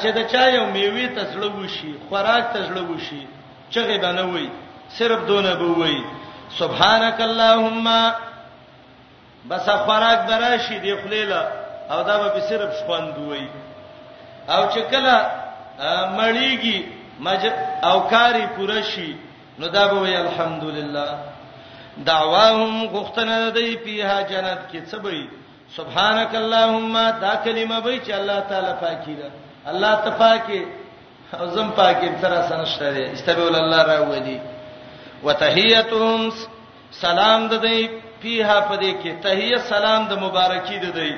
Speaker 1: چې د چا یو میوه ته زړه وشي خوراک ته زړه وشي چغه بنه وي صرف دونه به وي سبحانك اللهم بس خوراک براشي دی خلیلا او دا به صرف شوند وي او چې کله مړیږي مج او کاری پوره شي نو دا به وي الحمدلله دعواهم غختنه دی په جنت کې څه به سبحانك اللهم دا کلمه به چې الله تعالی پاکي ده الله ته پاکي او زم پاکي تر سنشته دي استبول الله راوړي وتحيتهم سلام د دې پیها پدې کې تحیه سلام د مبارکي د دې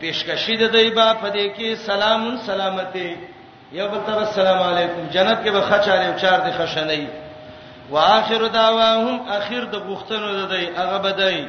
Speaker 1: پیشکشي د دې با پدې کې سلام سلامتی یو بل تر السلام علیکم جنت کې به خچاره او چار دي خشنې واخر دعواهم اخر د غختنو د دې هغه بدای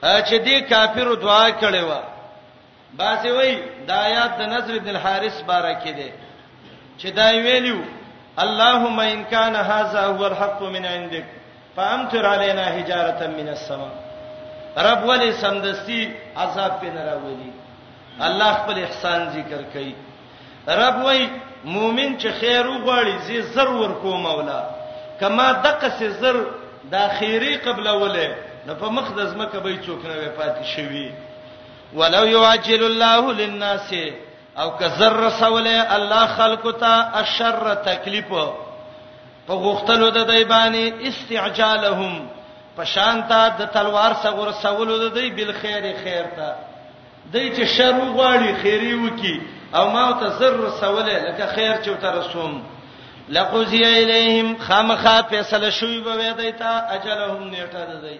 Speaker 1: چې دې کافرو دعا کړې و باسي وای د آیات د نظر ابن الحارث باره کې ده چې دا ویلو اللهم ان کان هاذا هو الحق من عندك فامطر علينا حجاره من السماء رب ولې سمدستي عذاب په نراولي الله خپل احسان ذکر کوي رب وای مؤمن چې خیر وغواړي زی زر ورکو مولا کما دقه سي زر د خیری قبل وله نو په مخ د زمکه به څوک نه پاتې شوی ولو یواجل الله للناس او که زر رسوله الله خلق ته الشر تکلیف په غختلو د دی باندې استعجالهم پشانتا د تلوار سره ورسولو د دی بل خیر خیر ته دای چې شر وغواړي خیری وکي او ما ته زر رسوله لکه خیر چې تر رسوم لقضی الیہم خامخا فیصله شوی به وې دایتا اجلهم نیټه ده دی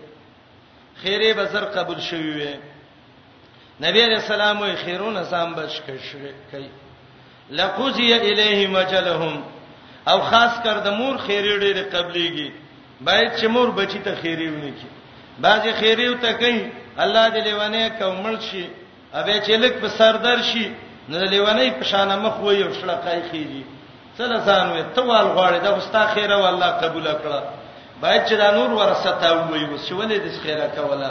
Speaker 1: خیره به زر قبول شوی وې نبی علیہ السلام وی خیرونه سام بچ کړی لقضی الیه مجلهم او خاص کر د مور خیری ډېر قبليږي باید چې مور بچی ته خیری ونی کی بعضی خیری او ته کوي الله دې لیوانه کومل شي اوبه چې لک په سر در شي نو لیوانه په شان مخ وي او شړقای خيږي څل ځان وي توال غواړي دا وستا خیره والله قبول کړه باید چې دا نور ورثه تا وي وسولې د خیره کوله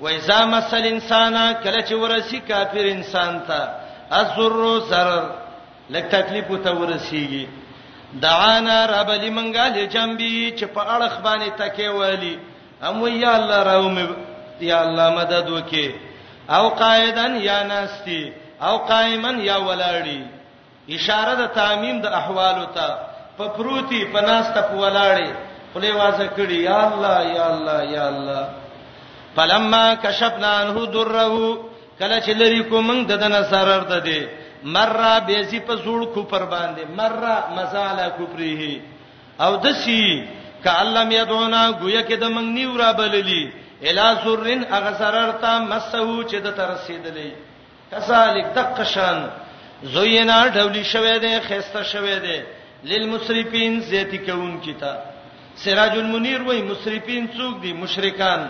Speaker 1: وایزا مسل انسان کله چې ورسی کافر انسان ته ازر zarar لک تکلیف ته ورسیږي دعانا رب لمنګا لجنبی چې په اړه خبانه تکي والی ام وی یا الله راوم یا الله مدد وکي او قائدن یا ناستی او قائمن یا ولاړی اشاره د تعمیم د احوالو ته په پروتي په ناسته په ولاړې خله وازه کړي یا الله یا الله یا الله فلما کشفنا عنه دره کله چې لری کو موږ د دنه سرر ده دي مره بیزی په زوړ کو پر باندې مره مزاله کوپریه او دسی کعلم یدعونا گویا کې د موږ نیو را بللی الا سرن اغسررتا مسو چې د ترسیدلې کذالک دقشان زوینا ډولی شوه دی خسته شوه دی للمسرفین زیتی کون کیتا سراج المنیر وای مسرفین څوک دي مشرکان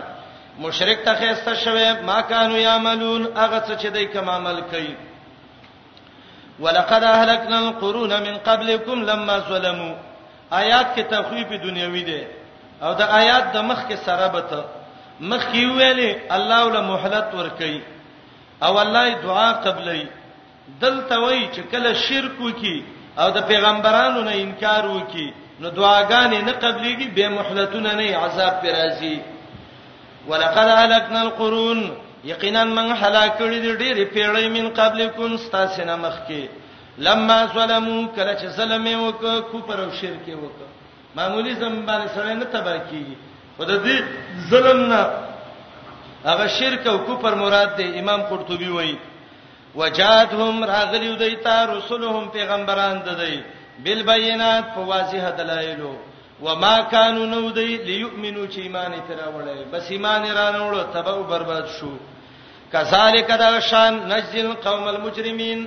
Speaker 1: مشرک ته خسته شوه ما کانوا یعملون هغه څه چې دای کوم عمل کوي ولقد اهلكنا القرون من قبلكم لما ظلموا آیات کې تخویف دنیوي دی او د آیات د مخ کې سره به ته مخ کې ویلې الله ول مهلت ور کوي او الله یې دعا قبلوي دلته وایي چې کله شرک وکي او د پیغمبرانو نه انکار وکي نو دعاګانې نه قبليږي به مهلتونه نه عذاب پر راځي ولقد هلكنا القرون یقینا من هلاک کړي دي ډېرې پیړۍ من قبلکم ستاسو نه مخکي لما ظلمو کله چې ظلم وکړ کو پر شرک وکړ معمولی زم باندې سره نه تبر کیږي خو د دې ظلم نه هغه شرک او کفر مراد دی امام قرطبي وایي وجادهم راغلیو دیتا رسولهم پیغمبران ددی بالبينات فواضح دلایلو وما كانوا نودي ليؤمنوا چې ایمان تراولې بس ایمان رانوړو تباہ او برباد شو کذالک دا شان نجل قوم المجرمین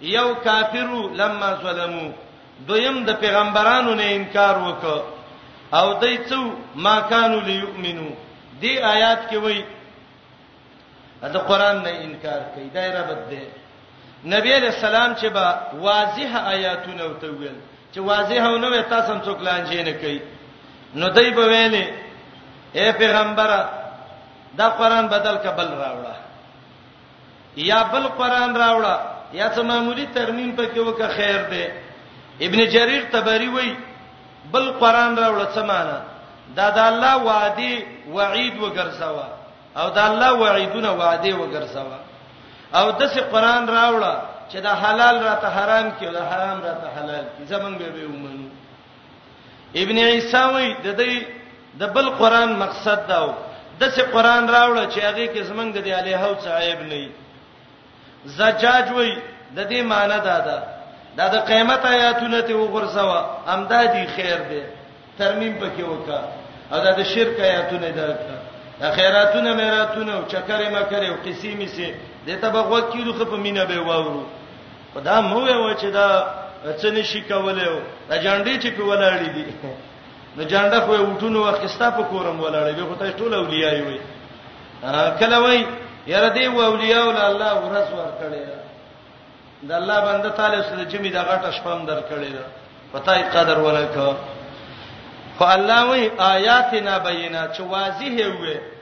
Speaker 1: یو کافرو لما ظلمو دویم د پیغمبرانو نه انکار وکړ او دای څو ما کانوا لیؤمنو دی آیات کې وای د قران نه انکار کوي دایره بد ده نبی علیہ السلام چې با واضح آیاتونه او تویل چې واضح او نو تاسو هم څوک لانجې نه کوي نو دای په ویلې اے پیغمبره دا قران بدل کبل راوړه یا بل قران راوړه یا څه معمولی ترمیم پکې وکه خیر دی ابن جریر تبری وای بل قران راوړه څه معنا دا د الله وعده وعید وګرځوا او د الله وعیدونه وعده وګرځوا او دسه قران راوړه چې دا حلال راته حرام کې او دا حرام راته حلال کې زمونږ به ومنو ابن عیسی وای د دې د بل قران مقصد داو د څه قران راوړ چې هغه کې زمنګ د الہ او څه عیب نه وي زجاج وای د دې معنی دا ده دا د قیامت آیاتونه ته وګرځوا امدا دي خیر دی ترمیم پکې وکا او دا د شرک آیاتونه ده د خیراتونه میراتونه او چکرې مکرې او قسیمې سي د تبغوت کیلو خپ مینه به واورو خدا مو و چې دا څنګه شي کولای او د جانډې چې په ولاړې دي نو جانډه خو وټونو وخستا په کورم ولاړې به خدای ټول اولیاء وي کله وای یاره دی و اولیاء ول الله ورس ور کړی د الله بنده تعالی سره چې می دا غټه شپم در کړی دا پتاي قدر ولکه خو الله وی آیاتنا بینات چې واضح وي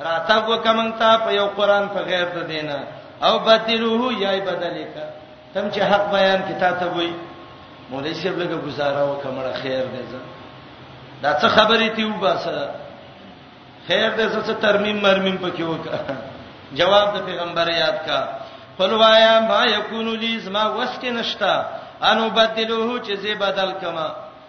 Speaker 1: راتګ وکمنګ ته په یو قران په غیر د دینه او بدلوه یای بدلې کا تم چې حق بیان کی تا ته وای مولوی صاحب لګه گزاره وکمړه خیر دې زه دا څه خبرې تی وباسه خیر دې زه څه ترمیم مرمیم پکې وکا جواب د پیغمبر یاد کا قلوایا ما یکون لی زما وسک نشتا انو بدلوه چې زی بدل کما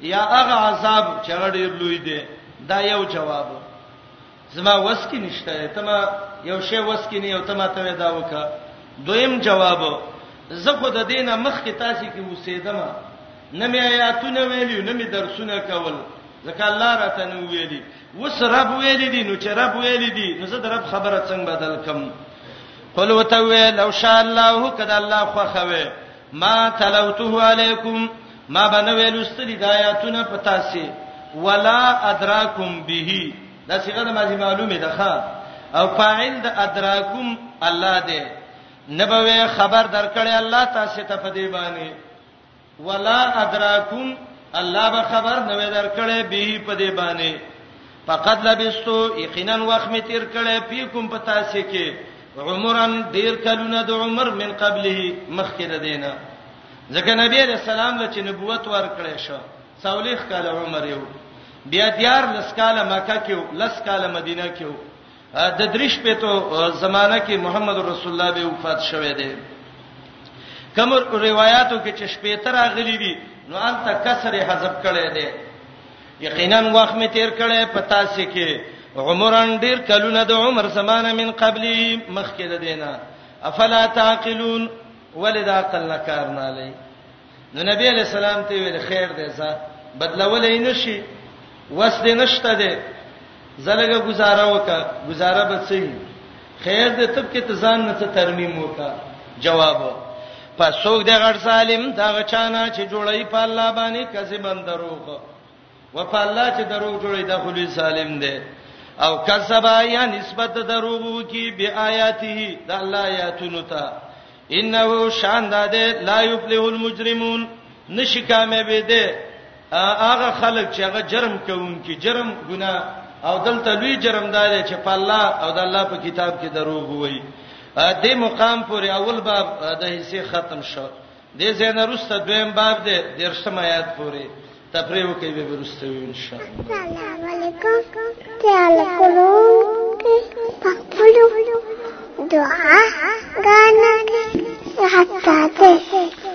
Speaker 1: یا هغه عذاب چې هغه ډیر لوی دی دا یو جواب زما وس کې نشته ته ما یو شی وس کې نه یو ته ما ته دا وکا دویم جواب زه خو د دینه مخ کې تاسو کې اوسېدم نه مې آیاتونه ویلی نه مې درسونه کول ځکه الله راته نو ویلی وس رب ویلی دي نو چې رب ویلی دي نو زه د رب خبره څنګه بدل کم قل وتوی لو شاء الله کذا الله خو خوي ما تلوته علیکم ما بنوي لستلی د آیاتونه پتا سي ولا ادراکم به دا څنګه د ماضی معلومه ده ښا او فاعل د ادراکم الله دی نبوي خبر درکړی الله تاسو ته په دی باندې ولا ادراکم الله به خبر نوې درکړې به په دی باندې فقط لبستو یقینا وخت می تیر کړي فیکم پتا سي کې عمرن ډیر کلونه د عمر من قبله مخکې د دینه ځکه نبی رسول الله چې نبوت ورکړې شو څولېخ کال عمر یو بیا دیار لس کال مکه کې لس کال مدینه کې د دریش په تو زمانہ کې محمد رسول الله به وفات شوه دی کوم روایتو کې چې شپې تر اغلی دي نو انت کسر حذف کړي دي یقینا وخت می تیر کړي پتا سي کې عمران ډیر کلونه د عمر زمانه من قبلي مخکې د دینه افلا تعقلون ولدا عقل نه کار نه لای نو نبی علیہ السلام ته ویل خیر دی ځه بدلولې نشي وس دې نشته دې زلګه گزاره وکا گزاره به سي خیر دې تب کې تزان نه ته ترمیم وکا جواب پس څوک دې غړ سالم دا غچانا چې جوړی په الله باندې کسبن دروغ وفا الله چې دروغ جوړي دا خو لوی ظالم دی او کذبا یا نسبت دروغ کی بی آیاته د الله آیاتونو ته انه شان ده لا یفلح المجرمون نشی کامیابې ده هغه خلک چې هغه جرم کوونکي جرم ګناه او دلته لوی جرم دار چې په الله او د الله په کتاب کې دروغ وایي د مقام پورې اول باب د حصے ختم شو دې ځای نه وروسته دویم باب دی دېرشم آیات پورې تفریح وکړئ به وروسته وي ان شاء الله
Speaker 2: سلام علیکم تعال کولو پخپلو دعا غانا حتا ته